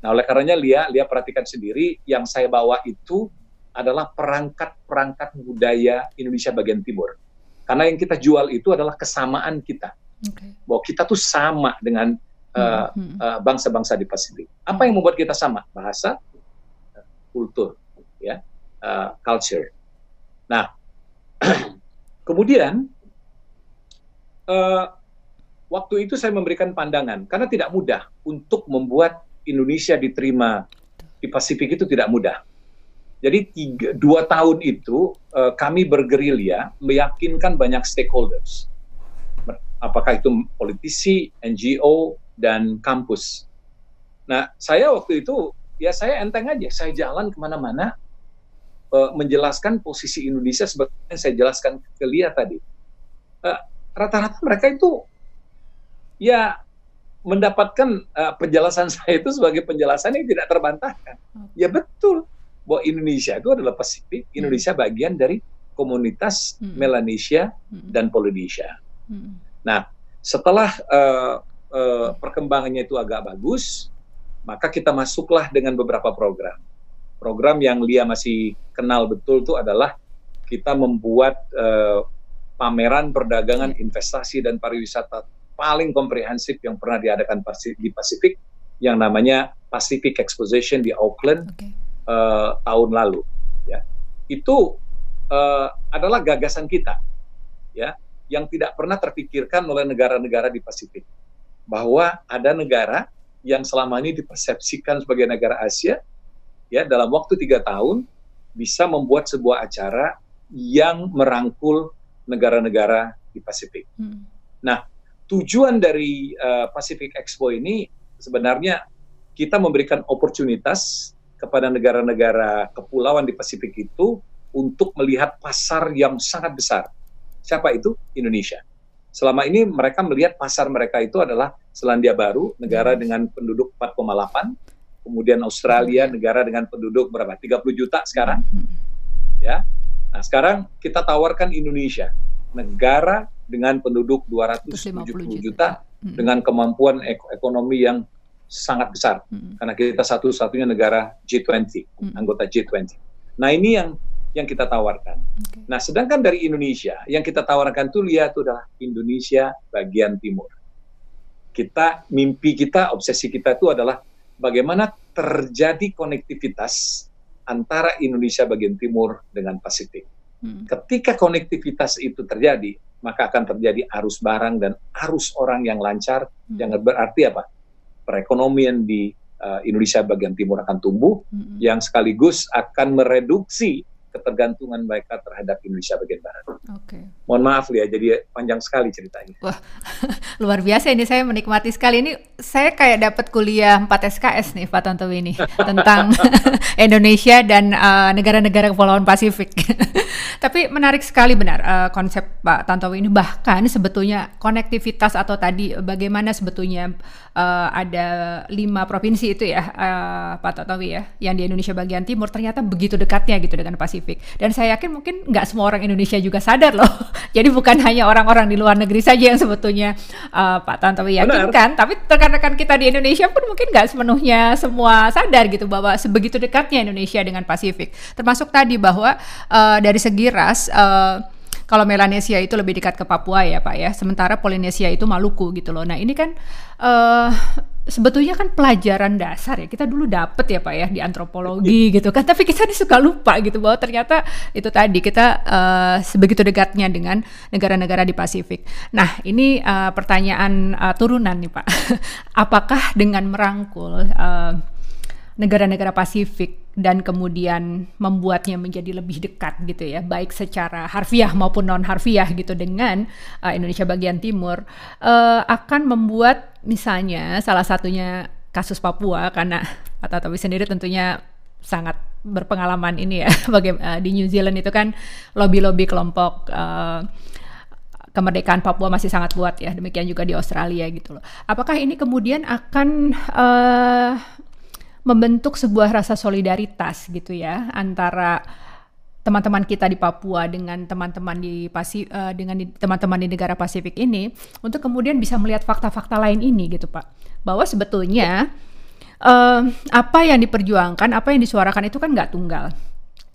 Speaker 2: Nah, oleh karenanya Lia, Lia perhatikan sendiri yang saya bawa itu adalah perangkat-perangkat budaya Indonesia bagian timur. Karena yang kita jual itu adalah kesamaan kita. Okay. Bahwa kita tuh sama dengan uh, uh, bangsa-bangsa di Pasifik. Apa yang membuat kita sama? Bahasa, kultur, ya, uh, culture. Nah, kemudian uh, waktu itu saya memberikan pandangan karena tidak mudah untuk membuat Indonesia diterima di Pasifik itu tidak mudah. Jadi tiga, dua tahun itu uh, kami bergerilya meyakinkan banyak stakeholders, apakah itu politisi, NGO, dan kampus. Nah, saya waktu itu ya saya enteng aja, saya jalan ke mana-mana uh, menjelaskan posisi Indonesia seperti yang saya jelaskan ke Lia tadi. Eh, rata-rata uh, mereka itu ya mendapatkan uh, penjelasan saya itu sebagai penjelasan yang tidak terbantahkan. Ya betul bahwa Indonesia itu adalah Pasifik, hmm. Indonesia bagian dari komunitas hmm. Melanesia hmm. dan Polinesia. Hmm. Nah, setelah uh, uh, perkembangannya itu agak bagus, maka kita masuklah dengan beberapa program. Program yang Lia masih kenal betul itu adalah kita membuat uh, pameran perdagangan, investasi dan pariwisata paling komprehensif yang pernah diadakan di Pasifik yang namanya Pacific Exposition di Auckland. Okay uh, tahun lalu ya itu uh, adalah gagasan kita ya yang tidak pernah terpikirkan oleh negara-negara di Pasifik bahwa ada negara yang selama ini dipersepsikan sebagai negara Asia ya dalam waktu tiga tahun bisa membuat sebuah acara yang merangkul negara-negara di Pasifik. Hmm. Nah, tujuan dari uh, Pacific Expo ini sebenarnya kita memberikan oportunitas kepada negara-negara kepulauan di Pasifik itu untuk melihat pasar yang sangat besar. Siapa itu? Indonesia. Selama ini mereka melihat pasar mereka itu adalah Selandia Baru, negara hmm. dengan penduduk 4,8, kemudian Australia, hmm. negara dengan penduduk berapa? 30 juta sekarang. Hmm. Ya. Nah, sekarang kita tawarkan Indonesia, negara dengan penduduk 270 juta, juta dengan kemampuan ekonomi yang sangat besar hmm. karena kita satu-satunya negara G20 hmm. anggota G20. Nah ini yang yang kita tawarkan. Okay. Nah sedangkan dari Indonesia yang kita tawarkan tuh lihat itu adalah Indonesia bagian timur. Kita mimpi kita obsesi kita itu adalah bagaimana terjadi konektivitas antara Indonesia bagian timur dengan Pasifik. Hmm. Ketika konektivitas itu terjadi, maka akan terjadi arus barang dan arus orang yang lancar, hmm. yang berarti apa? perekonomian di uh, Indonesia bagian timur akan tumbuh, mm-hmm. yang sekaligus akan mereduksi ketergantungan mereka terhadap Indonesia bagian barat. Oke. Okay. Mohon maaf ya, jadi panjang sekali ceritanya.
Speaker 1: Wah, luar biasa ini saya menikmati sekali ini. Saya kayak dapat kuliah 4 SKS nih Pak Tantowi ini tentang Indonesia dan uh, negara-negara uh, kepulauan Pasifik. Tapi menarik sekali benar uh, konsep Pak Tantowi ini bahkan sebetulnya konektivitas atau tadi bagaimana sebetulnya uh, ada lima provinsi itu ya uh, Pak Tantowi ya yang di Indonesia bagian timur ternyata begitu dekatnya gitu dengan Pasifik. Dan saya yakin mungkin nggak semua orang Indonesia juga sadar loh. Jadi bukan hanya orang-orang di luar negeri saja yang sebetulnya uh, Pak Tantowi yakinkan, tapi rekan-rekan kita di Indonesia pun mungkin nggak sepenuhnya semua sadar gitu bahwa sebegitu dekatnya Indonesia dengan Pasifik. Termasuk tadi bahwa uh, dari segi ras uh, kalau Melanesia itu lebih dekat ke Papua ya Pak ya, sementara Polinesia itu Maluku gitu loh. Nah ini kan uh, sebetulnya kan pelajaran dasar ya. Kita dulu dapet ya Pak ya di antropologi gitu kan, tapi kita suka lupa gitu bahwa ternyata itu tadi kita uh, sebegitu dekatnya dengan negara-negara di Pasifik. Nah ini uh, pertanyaan uh, turunan nih Pak, apakah dengan merangkul uh, negara-negara Pasifik dan kemudian membuatnya menjadi lebih dekat gitu ya, baik secara harfiah maupun non harfiah gitu dengan uh, Indonesia bagian timur uh, akan membuat misalnya salah satunya kasus Papua karena Pak Tatawi sendiri tentunya sangat berpengalaman ini ya, bagaimana uh, di New Zealand itu kan lobby-lobby kelompok uh, kemerdekaan Papua masih sangat kuat ya. Demikian juga di Australia gitu loh. Apakah ini kemudian akan uh, membentuk sebuah rasa solidaritas gitu ya antara teman-teman kita di Papua dengan teman-teman di Pasi uh, dengan teman-teman di negara Pasifik ini untuk kemudian bisa melihat fakta-fakta lain ini gitu Pak. Bahwa sebetulnya uh, apa yang diperjuangkan apa yang disuarakan itu kan nggak tunggal.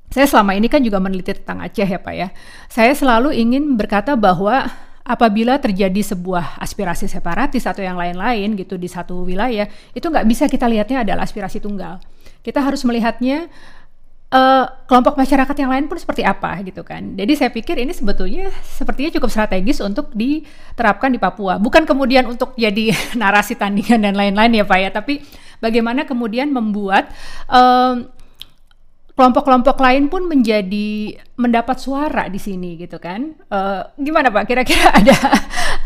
Speaker 1: Saya selama ini kan juga meneliti tentang Aceh ya Pak ya. Saya selalu ingin berkata bahwa apabila terjadi sebuah aspirasi separatis atau yang lain-lain gitu di satu wilayah, itu nggak bisa kita lihatnya adalah aspirasi tunggal. Kita harus melihatnya uh, kelompok masyarakat yang lain pun seperti apa gitu kan. Jadi saya pikir ini sebetulnya sepertinya cukup strategis untuk diterapkan di Papua. Bukan kemudian untuk jadi narasi tandingan dan lain-lain ya Pak ya, tapi bagaimana kemudian membuat um, kelompok-kelompok lain pun menjadi mendapat suara di sini gitu kan. Uh, gimana Pak? Kira-kira ada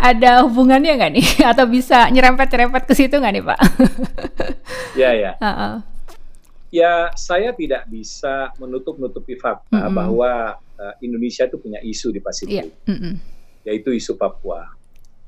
Speaker 1: ada hubungannya nggak nih? Atau bisa nyerempet-nyerempet ke situ nggak nih Pak?
Speaker 2: ya ya. Uh -uh. Ya saya tidak bisa menutup-nutupi fakta mm -hmm. bahwa uh, Indonesia itu punya isu di Pasifik, yeah. mm -hmm. yaitu isu Papua.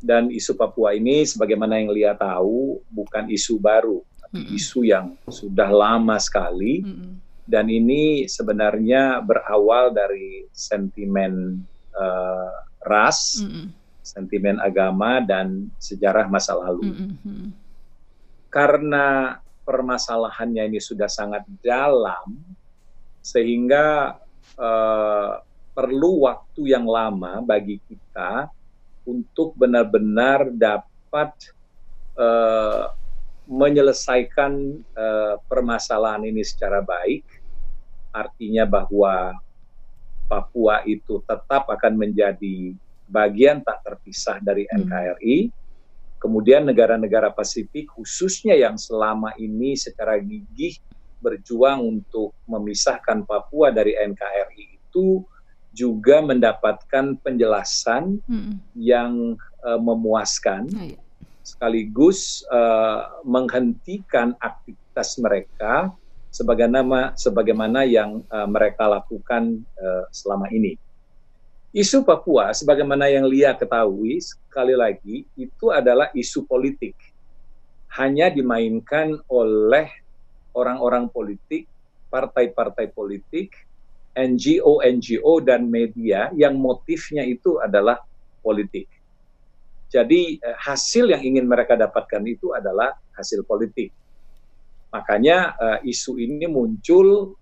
Speaker 2: Dan isu Papua ini, sebagaimana yang Lia tahu, bukan isu baru, tapi mm -hmm. isu yang sudah lama sekali. Mm -hmm dan ini sebenarnya berawal dari sentimen uh, ras, mm -hmm. sentimen agama dan sejarah masa lalu. Mm -hmm. Karena permasalahannya ini sudah sangat dalam, sehingga uh, perlu waktu yang lama bagi kita untuk benar-benar dapat uh, menyelesaikan uh, permasalahan ini secara baik, artinya bahwa Papua itu tetap akan menjadi bagian tak terpisah dari NKRI. Hmm. Kemudian negara-negara Pasifik, khususnya yang selama ini secara gigih berjuang untuk memisahkan Papua dari NKRI itu juga mendapatkan penjelasan hmm. yang uh, memuaskan. Oh, iya sekaligus uh, menghentikan aktivitas mereka sebagaimana sebagaimana yang uh, mereka lakukan uh, selama ini. Isu Papua sebagaimana yang Lia ketahui sekali lagi itu adalah isu politik. Hanya dimainkan oleh orang-orang politik, partai-partai politik, NGO-NGO dan media yang motifnya itu adalah politik. Jadi eh, hasil yang ingin mereka dapatkan itu adalah hasil politik. Makanya eh, isu ini muncul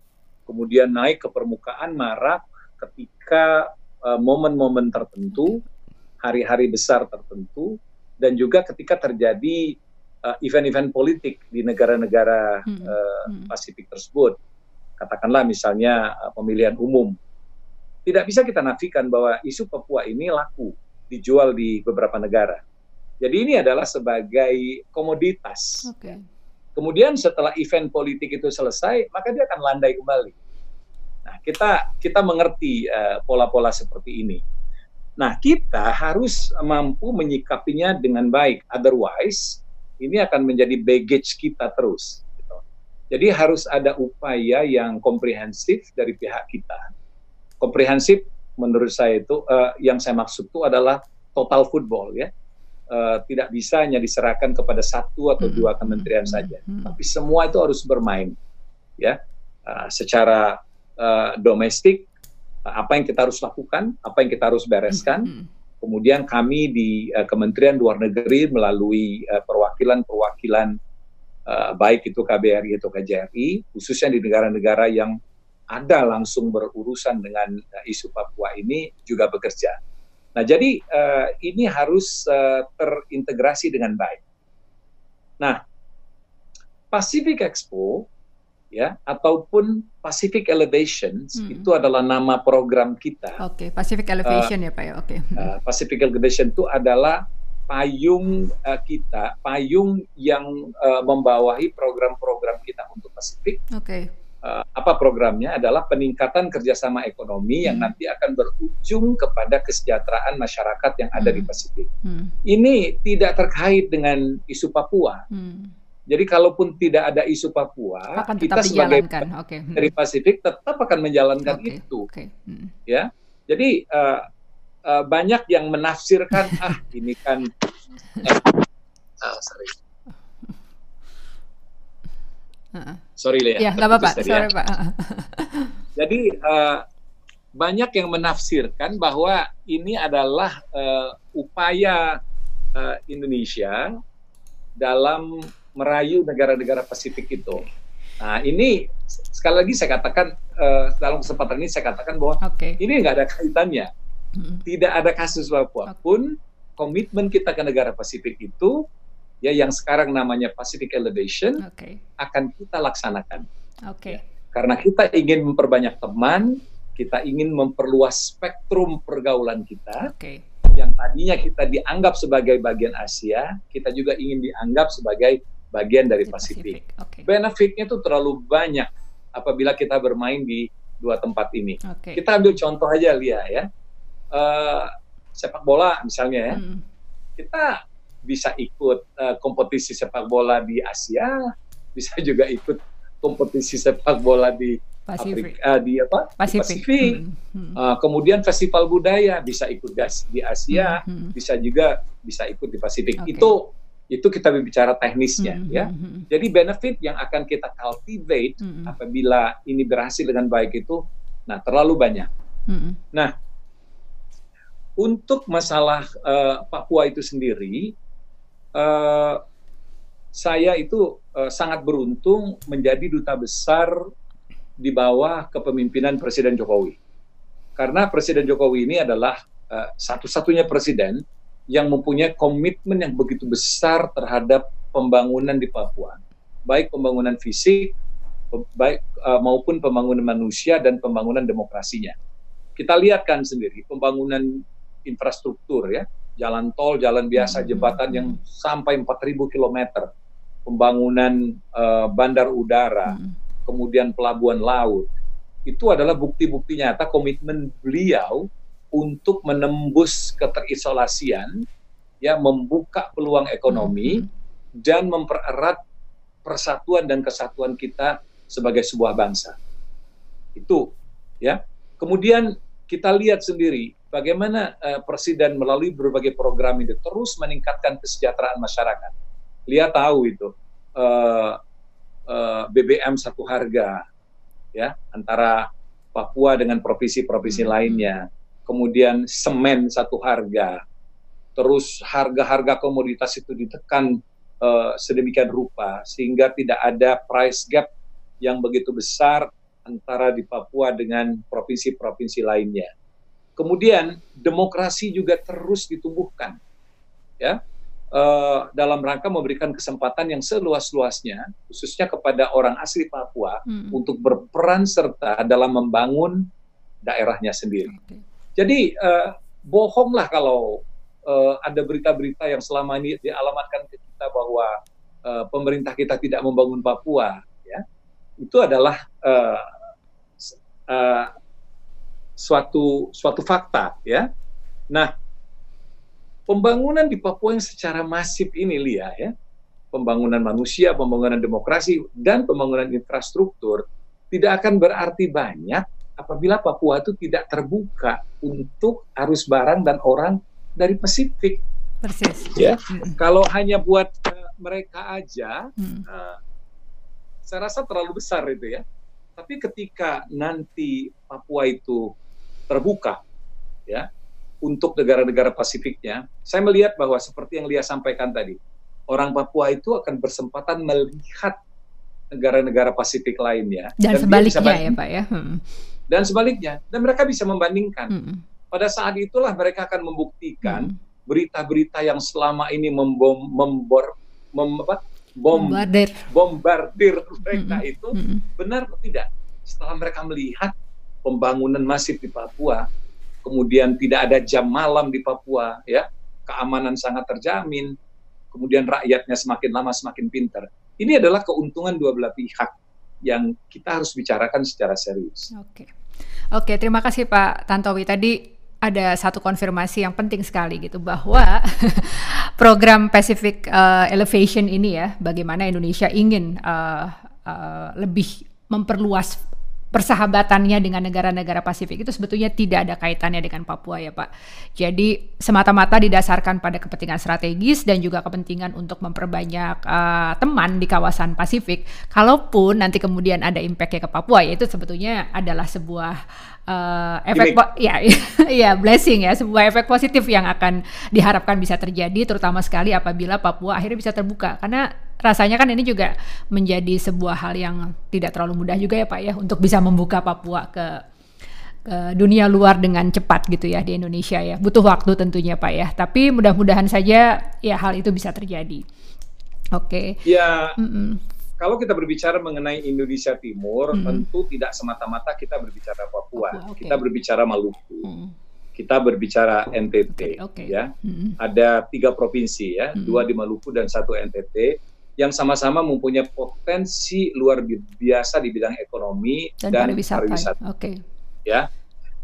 Speaker 2: kemudian naik ke permukaan marak ketika eh, momen-momen tertentu, hari-hari besar tertentu, dan juga ketika terjadi event-event politik di negara-negara hmm. hmm. Pasifik tersebut. Katakanlah misalnya pemilihan umum. Tidak bisa kita nafikan bahwa isu Papua ini laku dijual di beberapa negara. Jadi ini adalah sebagai komoditas. Okay. Kemudian setelah event politik itu selesai, maka dia akan landai kembali. Nah, kita kita mengerti eh, pola-pola uh, seperti ini. Nah, kita harus mampu menyikapinya dengan baik. Otherwise, ini akan menjadi baggage kita terus. Gitu. Jadi harus ada upaya yang komprehensif dari pihak kita. Komprehensif menurut saya itu uh, yang saya maksud itu adalah total football ya. Uh, tidak bisa hanya diserahkan kepada satu atau dua kementerian saja, tapi semua itu harus bermain, ya, uh, secara uh, domestik. Uh, apa yang kita harus lakukan, apa yang kita harus bereskan. Kemudian kami di uh, Kementerian Luar Negeri melalui perwakilan-perwakilan uh, baik itu KBRI atau KJRI, khususnya di negara-negara yang ada langsung berurusan dengan uh, isu Papua ini juga bekerja. Nah, jadi uh, ini harus uh, terintegrasi dengan baik. Nah, Pacific Expo ya ataupun Pacific Elevations hmm. itu adalah nama program kita.
Speaker 1: Oke, okay, Pacific Elevation uh, ya Pak ya. Oke. Okay.
Speaker 2: Uh, Pacific Elevation itu adalah payung uh, kita, payung yang uh, membawahi program-program kita untuk Pasifik. Oke. Okay uh, apa programnya adalah peningkatan kerjasama ekonomi hmm. yang nanti akan berujung kepada kesejahteraan masyarakat yang ada hmm. di Pasifik. Hmm. Ini tidak terkait dengan isu Papua. Hmm. Jadi kalaupun tidak ada isu Papua,
Speaker 1: akan kita sebagai okay.
Speaker 2: hmm. dari Pasifik tetap akan menjalankan okay. itu. Okay. Hmm. Ya, jadi uh, uh, banyak yang menafsirkan ah ini kan. Eh, ah, sorry Uh-uh. Sorry Lea.
Speaker 1: Ya, nggak apa-apa. Sorry ya. Pak.
Speaker 2: Jadi uh, banyak yang menafsirkan bahwa ini adalah uh, upaya uh, Indonesia dalam merayu negara-negara Pasifik itu. Nah, ini sekali lagi saya katakan uh, dalam kesempatan ini saya katakan bahwa okay. ini nggak ada kaitannya. Hmm. Tidak ada kasus apa pun. Okay. Komitmen kita ke negara Pasifik itu ya yang sekarang namanya Pacific Elevation okay. akan kita laksanakan.
Speaker 1: Oke. Okay.
Speaker 2: Karena kita ingin memperbanyak teman, kita ingin memperluas spektrum pergaulan kita. Okay. Yang tadinya kita dianggap sebagai bagian Asia, kita juga ingin dianggap sebagai bagian dari Pasifik. Okay. Benefitnya itu terlalu banyak apabila kita bermain di dua tempat ini. Okay. Kita ambil contoh aja Lia ya, uh, sepak bola misalnya ya, hmm. kita bisa ikut uh, kompetisi sepak bola di Asia, bisa juga ikut kompetisi sepak bola di Pasifik. Afrika, uh, di apa? Pasifik. Di Pasifik. Hmm. Hmm. Uh, kemudian festival budaya bisa ikut gas di Asia, hmm. hmm. bisa juga bisa ikut di Pasifik. Okay. Itu itu kita bicara teknisnya hmm. ya. Hmm. Jadi benefit yang akan kita cultivate hmm. apabila ini berhasil dengan baik itu, nah terlalu banyak. Hmm. Nah, untuk masalah uh, Papua itu sendiri, uh, saya itu uh, sangat beruntung menjadi duta besar di bawah kepemimpinan Presiden Jokowi. Karena Presiden Jokowi ini adalah uh, satu-satunya presiden yang mempunyai komitmen yang begitu besar terhadap pembangunan di Papua, baik pembangunan fisik, baik uh, maupun pembangunan manusia dan pembangunan demokrasinya. Kita lihat kan sendiri pembangunan infrastruktur ya, jalan tol, jalan biasa, hmm. jembatan yang sampai 4.000 km, pembangunan uh, bandar udara, hmm. kemudian pelabuhan laut, itu adalah bukti-bukti nyata komitmen beliau untuk menembus keterisolasian, ya membuka peluang ekonomi hmm. dan mempererat persatuan dan kesatuan kita sebagai sebuah bangsa. Itu ya. Kemudian kita lihat sendiri bagaimana uh, presiden melalui berbagai program itu terus meningkatkan kesejahteraan masyarakat. Lihat tahu itu uh, uh, eh, BBM satu harga ya antara Papua dengan provinsi-provinsi hmm. lainnya. Kemudian semen satu harga. Terus harga-harga komoditas itu ditekan uh, sedemikian rupa sehingga tidak ada price gap yang begitu besar antara di Papua dengan provinsi-provinsi lainnya. Kemudian demokrasi juga terus ditumbuhkan. Ya, uh, dalam rangka memberikan kesempatan yang seluas-luasnya, khususnya kepada orang asli Papua, hmm. untuk berperan serta dalam membangun daerahnya sendiri. Okay. Jadi uh, bohonglah kalau uh, ada berita-berita yang selama ini dialamatkan ke kita bahwa uh, pemerintah kita tidak membangun Papua, ya itu adalah uh, uh, suatu suatu fakta, ya. Nah, pembangunan di Papua yang secara masif ini Lia ya, pembangunan manusia, pembangunan demokrasi dan pembangunan infrastruktur tidak akan berarti banyak apabila Papua itu tidak terbuka untuk arus barang dan orang dari Pasifik. Persis. Ya, hmm. kalau hanya buat uh, mereka aja, hmm. uh, saya rasa terlalu besar itu ya. Tapi ketika nanti Papua itu terbuka, ya, untuk negara-negara Pasifiknya, saya melihat bahwa seperti yang Lia sampaikan tadi, orang Papua itu akan bersempatan melihat negara-negara Pasifik lainnya
Speaker 1: dan, dan sebaliknya ya Pak ya. Hmm.
Speaker 2: Dan sebaliknya, dan mereka bisa membandingkan. Hmm. Pada saat itulah mereka akan membuktikan hmm. berita-berita hmm. yang selama ini membom, membor, mem, apa, bom, bombardir, bombardir mereka hmm. itu hmm. benar atau tidak. Setelah mereka melihat pembangunan masif di Papua, kemudian tidak ada jam malam di Papua, ya, keamanan sangat terjamin, kemudian rakyatnya semakin lama semakin pintar. Ini adalah keuntungan dua belah pihak yang kita harus bicarakan secara serius.
Speaker 1: Oke, oke, terima kasih Pak Tantowi. Tadi ada satu konfirmasi yang penting sekali gitu bahwa program Pacific uh, Elevation ini ya, bagaimana Indonesia ingin uh, uh, lebih memperluas persahabatannya dengan negara-negara Pasifik itu sebetulnya tidak ada kaitannya dengan Papua ya Pak. Jadi semata-mata didasarkan pada kepentingan strategis dan juga kepentingan untuk memperbanyak uh, teman di kawasan Pasifik. Kalaupun nanti kemudian ada impactnya ke Papua ya itu sebetulnya adalah sebuah uh, efek ya ya blessing ya. Sebuah efek positif yang akan diharapkan bisa terjadi terutama sekali apabila Papua akhirnya bisa terbuka. Karena rasanya kan ini juga menjadi sebuah hal yang tidak terlalu mudah juga ya Pak ya untuk bisa membuka Papua ke ke dunia luar dengan cepat gitu ya di Indonesia ya. Butuh waktu tentunya Pak ya. Tapi mudah-mudahan saja ya hal itu bisa terjadi. Oke. Okay.
Speaker 2: ya. Mm -mm. Kalau kita berbicara mengenai Indonesia Timur, hmm. tentu tidak semata-mata kita berbicara Papua, Papua okay. kita berbicara Maluku, hmm. kita berbicara NTT, okay. ya. Hmm. Ada tiga provinsi ya, hmm. dua di Maluku dan satu NTT yang sama-sama mempunyai potensi luar biasa di bidang ekonomi dan, dan pariwisata. pariwisata. Oke. Okay. Ya.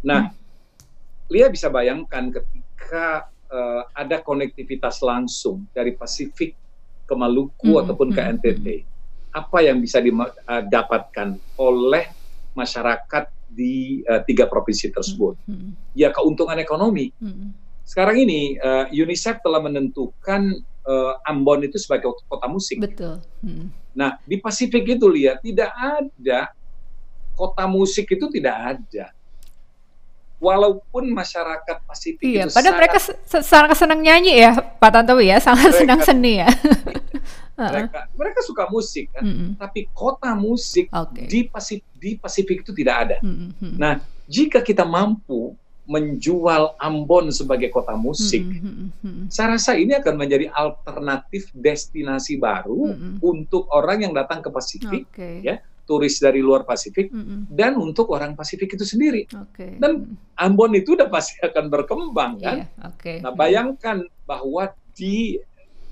Speaker 2: Nah, hmm. Lia bisa bayangkan ketika uh, ada konektivitas langsung dari Pasifik ke Maluku hmm. ataupun ke NTT. Hmm apa yang bisa didapatkan eh, oleh masyarakat di uh, tiga provinsi tersebut. Hmm, hmm. Ya keuntungan ekonomi. Hmm. Sekarang ini uh, UNICEF telah menentukan uh, Ambon itu sebagai kota musik.
Speaker 1: Betul. Hmm.
Speaker 2: Nah di Pasifik itu lihat tidak ada kota musik itu tidak ada. Walaupun masyarakat Pasifik
Speaker 1: iya,
Speaker 2: itu
Speaker 1: padahal mereka sangat senang nyanyi ya Pak Tantowi ya, sangat mereka, senang seni ya.
Speaker 2: mereka mereka suka musik kan, mm -hmm. tapi kota musik okay. di Pasifik di Pasifik itu tidak ada. Mm -hmm. Nah, jika kita mampu menjual Ambon sebagai kota musik, mm -hmm. saya rasa ini akan menjadi alternatif destinasi baru mm -hmm. untuk orang yang datang ke Pasifik, okay. ya turis dari luar Pasifik mm -hmm. dan untuk orang Pasifik itu sendiri. Okay. Dan Ambon itu udah pasti akan berkembang kan. Yeah, okay. Nah bayangkan bahwa di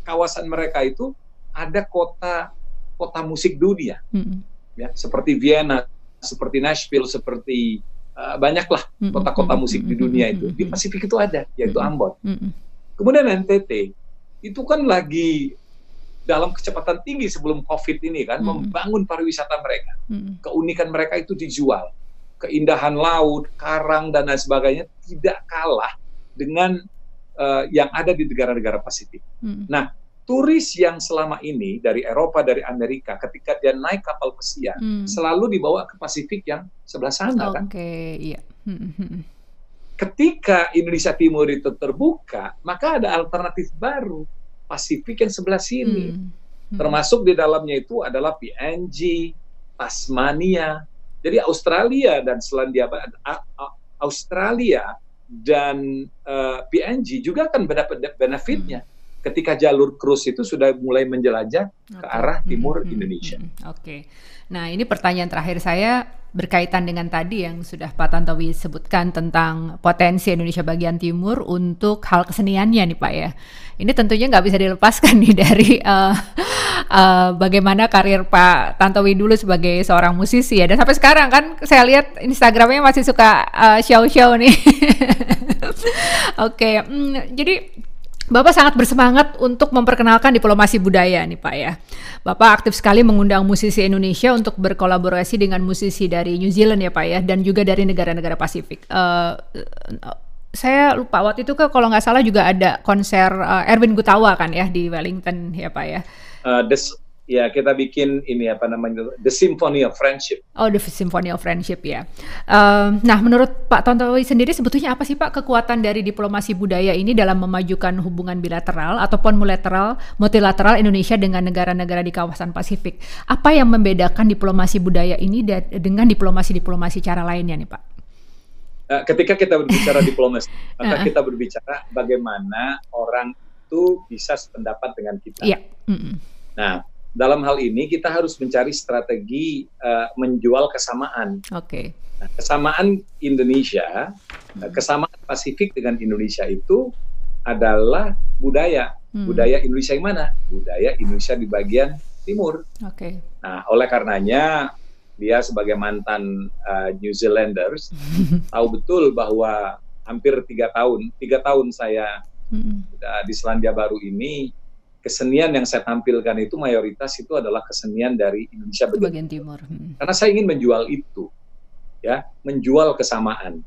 Speaker 2: kawasan mereka itu ada kota kota musik dunia, hmm. ya seperti Vienna, seperti Nashville, seperti uh, banyaklah kota-kota musik di dunia itu. Di Pasifik itu ada, yaitu Ambon. Kemudian NTT itu kan lagi dalam kecepatan tinggi sebelum COVID ini kan membangun pariwisata mereka, keunikan mereka itu dijual, keindahan laut, karang dan lain sebagainya tidak kalah dengan uh, yang ada di negara-negara Pasifik. Nah turis yang selama ini dari Eropa dari Amerika ketika dia naik kapal pesiar hmm. selalu dibawa ke Pasifik yang sebelah sana okay, kan. Oke, iya. Hmm, hmm, hmm. Ketika Indonesia Timur itu terbuka, maka ada alternatif baru Pasifik yang sebelah sini. Hmm. Hmm. Termasuk di dalamnya itu adalah PNG, Tasmania. Jadi Australia dan Selandia Australia dan eh, PNG juga akan mendapat benefitnya. Ketika jalur cruise itu sudah mulai menjelajah okay. ke arah hmm, timur hmm, Indonesia. Hmm,
Speaker 1: hmm. Oke. Okay. Nah, ini pertanyaan terakhir saya berkaitan dengan tadi yang sudah Pak Tantowi sebutkan tentang potensi Indonesia bagian timur untuk hal keseniannya nih Pak ya. Ini tentunya nggak bisa dilepaskan nih dari uh, uh, bagaimana karir Pak Tantowi dulu sebagai seorang musisi ya. Dan sampai sekarang kan saya lihat Instagramnya masih suka uh, show-show nih. Oke, okay. hmm, jadi Bapak sangat bersemangat untuk memperkenalkan diplomasi budaya nih Pak ya. Bapak aktif sekali mengundang musisi Indonesia untuk berkolaborasi dengan musisi dari New Zealand ya Pak ya dan juga dari negara-negara Pasifik. Uh, saya lupa waktu itu kan kalau nggak salah juga ada konser uh, Erwin Gutawa kan ya di Wellington ya Pak ya.
Speaker 2: Uh, ya kita bikin ini apa namanya The Symphony of Friendship.
Speaker 1: Oh, The Symphony of Friendship ya. Um, nah, menurut Pak Tontowi sendiri sebetulnya apa sih Pak kekuatan dari diplomasi budaya ini dalam memajukan hubungan bilateral ataupun multilateral, multilateral Indonesia dengan negara-negara di kawasan Pasifik? Apa yang membedakan diplomasi budaya ini dengan diplomasi-diplomasi cara lainnya nih Pak?
Speaker 2: Uh, ketika kita berbicara diplomasi, maka kita berbicara bagaimana orang itu bisa sependapat dengan kita. Yeah. Mm -mm. Nah, dalam hal ini kita harus mencari strategi uh, menjual kesamaan.
Speaker 1: Oke. Okay.
Speaker 2: Nah, kesamaan Indonesia, hmm. kesamaan Pasifik dengan Indonesia itu adalah budaya. Hmm. Budaya Indonesia yang mana? Budaya Indonesia di bagian timur.
Speaker 1: Oke. Okay.
Speaker 2: Nah, oleh karenanya dia sebagai mantan uh, New Zealanders tahu betul bahwa hampir tiga tahun, tiga tahun saya hmm. di Selandia Baru ini kesenian yang saya tampilkan itu mayoritas itu adalah kesenian dari Indonesia bagian, bagian timur. Hmm. Karena saya ingin menjual itu, ya, menjual kesamaan.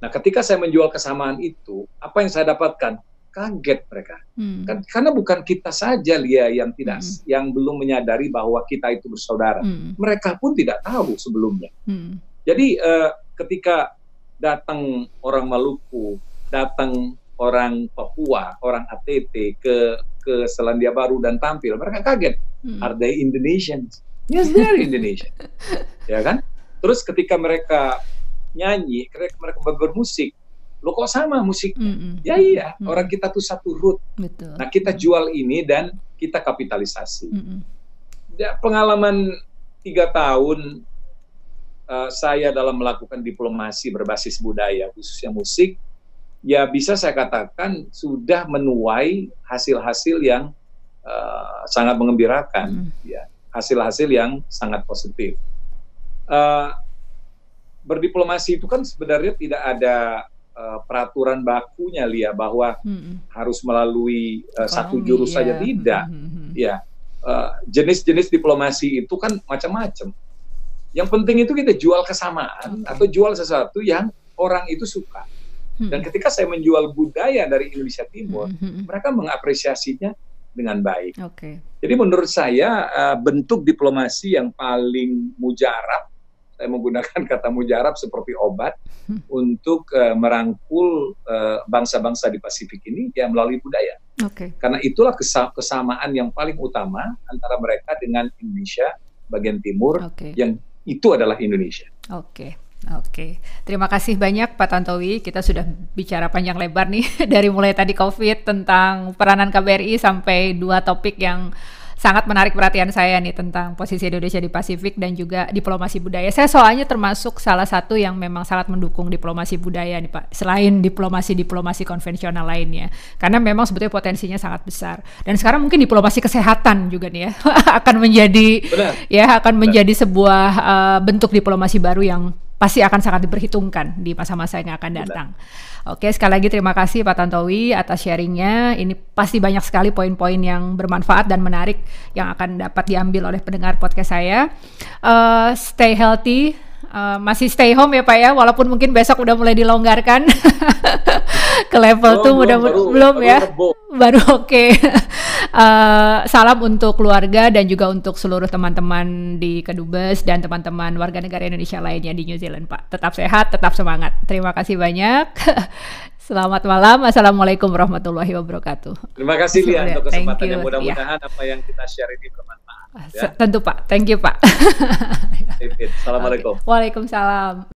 Speaker 2: Nah, ketika saya menjual kesamaan itu, apa yang saya dapatkan? Kaget mereka. Hmm. Kan, karena bukan kita saja Lia yang tidak hmm. yang belum menyadari bahwa kita itu bersaudara. Hmm. Mereka pun tidak tahu sebelumnya. Hmm. Jadi uh, ketika datang orang Maluku, datang orang Papua, orang ATT ke ke Selandia Baru dan tampil, mereka kaget. Hmm. Are they Indonesians? Yes, they are Indonesian. ya kan? Terus ketika mereka nyanyi, ketika mereka bermusik, lo kok sama musiknya? Mm -hmm. Ya iya, mm -hmm. orang kita tuh satu root. Betul. Nah kita jual ini dan kita kapitalisasi. Mm -hmm. Ya, pengalaman tiga tahun uh, saya dalam melakukan diplomasi berbasis budaya, khususnya musik, ya bisa saya katakan sudah menuai hasil-hasil yang uh, sangat mengembirakan, hmm. ya hasil-hasil yang sangat positif. Uh, berdiplomasi itu kan sebenarnya tidak ada uh, peraturan bakunya Lia bahwa hmm. harus melalui uh, satu jurus ya. saja tidak, hmm. ya jenis-jenis uh, diplomasi itu kan macam-macam. Yang penting itu kita jual kesamaan okay. atau jual sesuatu yang orang itu suka. Hmm. Dan ketika saya menjual budaya dari Indonesia Timur, hmm. hmm, hmm. mereka mengapresiasinya dengan baik. Okay. Jadi menurut saya uh, bentuk diplomasi yang paling mujarab, saya menggunakan kata mujarab seperti obat hmm. untuk uh, merangkul uh, bangsa-bangsa di Pasifik ini ya melalui budaya. Okay. Karena itulah kesamaan yang paling utama antara mereka dengan Indonesia bagian timur okay. yang itu adalah Indonesia.
Speaker 1: Oke. Okay. Oke, terima kasih banyak Pak Tantowi. Kita sudah bicara panjang lebar nih dari mulai tadi COVID tentang peranan KBRI sampai dua topik yang sangat menarik perhatian saya nih tentang posisi Indonesia di Pasifik dan juga diplomasi budaya. Saya soalnya termasuk salah satu yang memang sangat mendukung diplomasi budaya nih Pak, selain diplomasi-diplomasi konvensional lainnya. Karena memang sebetulnya potensinya sangat besar. Dan sekarang mungkin diplomasi kesehatan juga nih ya akan menjadi Benar. ya akan Benar. menjadi sebuah uh, bentuk diplomasi baru yang pasti akan sangat diperhitungkan di masa-masa yang akan datang. Benar. Oke, sekali lagi terima kasih Pak Tantowi atas sharingnya. Ini pasti banyak sekali poin-poin yang bermanfaat dan menarik yang akan dapat diambil oleh pendengar podcast saya. Uh, stay healthy, Uh, masih stay home ya Pak ya, walaupun mungkin besok udah mulai dilonggarkan ke level tuh mudah belum, belum ya, baru oke. Okay. uh, salam untuk keluarga dan juga untuk seluruh teman-teman di Kedubes dan teman-teman warga negara Indonesia lainnya di New Zealand Pak. Tetap sehat, tetap semangat. Terima kasih banyak. Selamat malam. Assalamualaikum warahmatullahi wabarakatuh.
Speaker 2: Terima kasih Lia untuk kesempatan yang mudah-mudahan ya. apa yang kita share ini bermanfaat.
Speaker 1: Ya. Tentu Pak, thank you Pak.
Speaker 2: Assalamualaikum.
Speaker 1: Okay. Waalaikumsalam.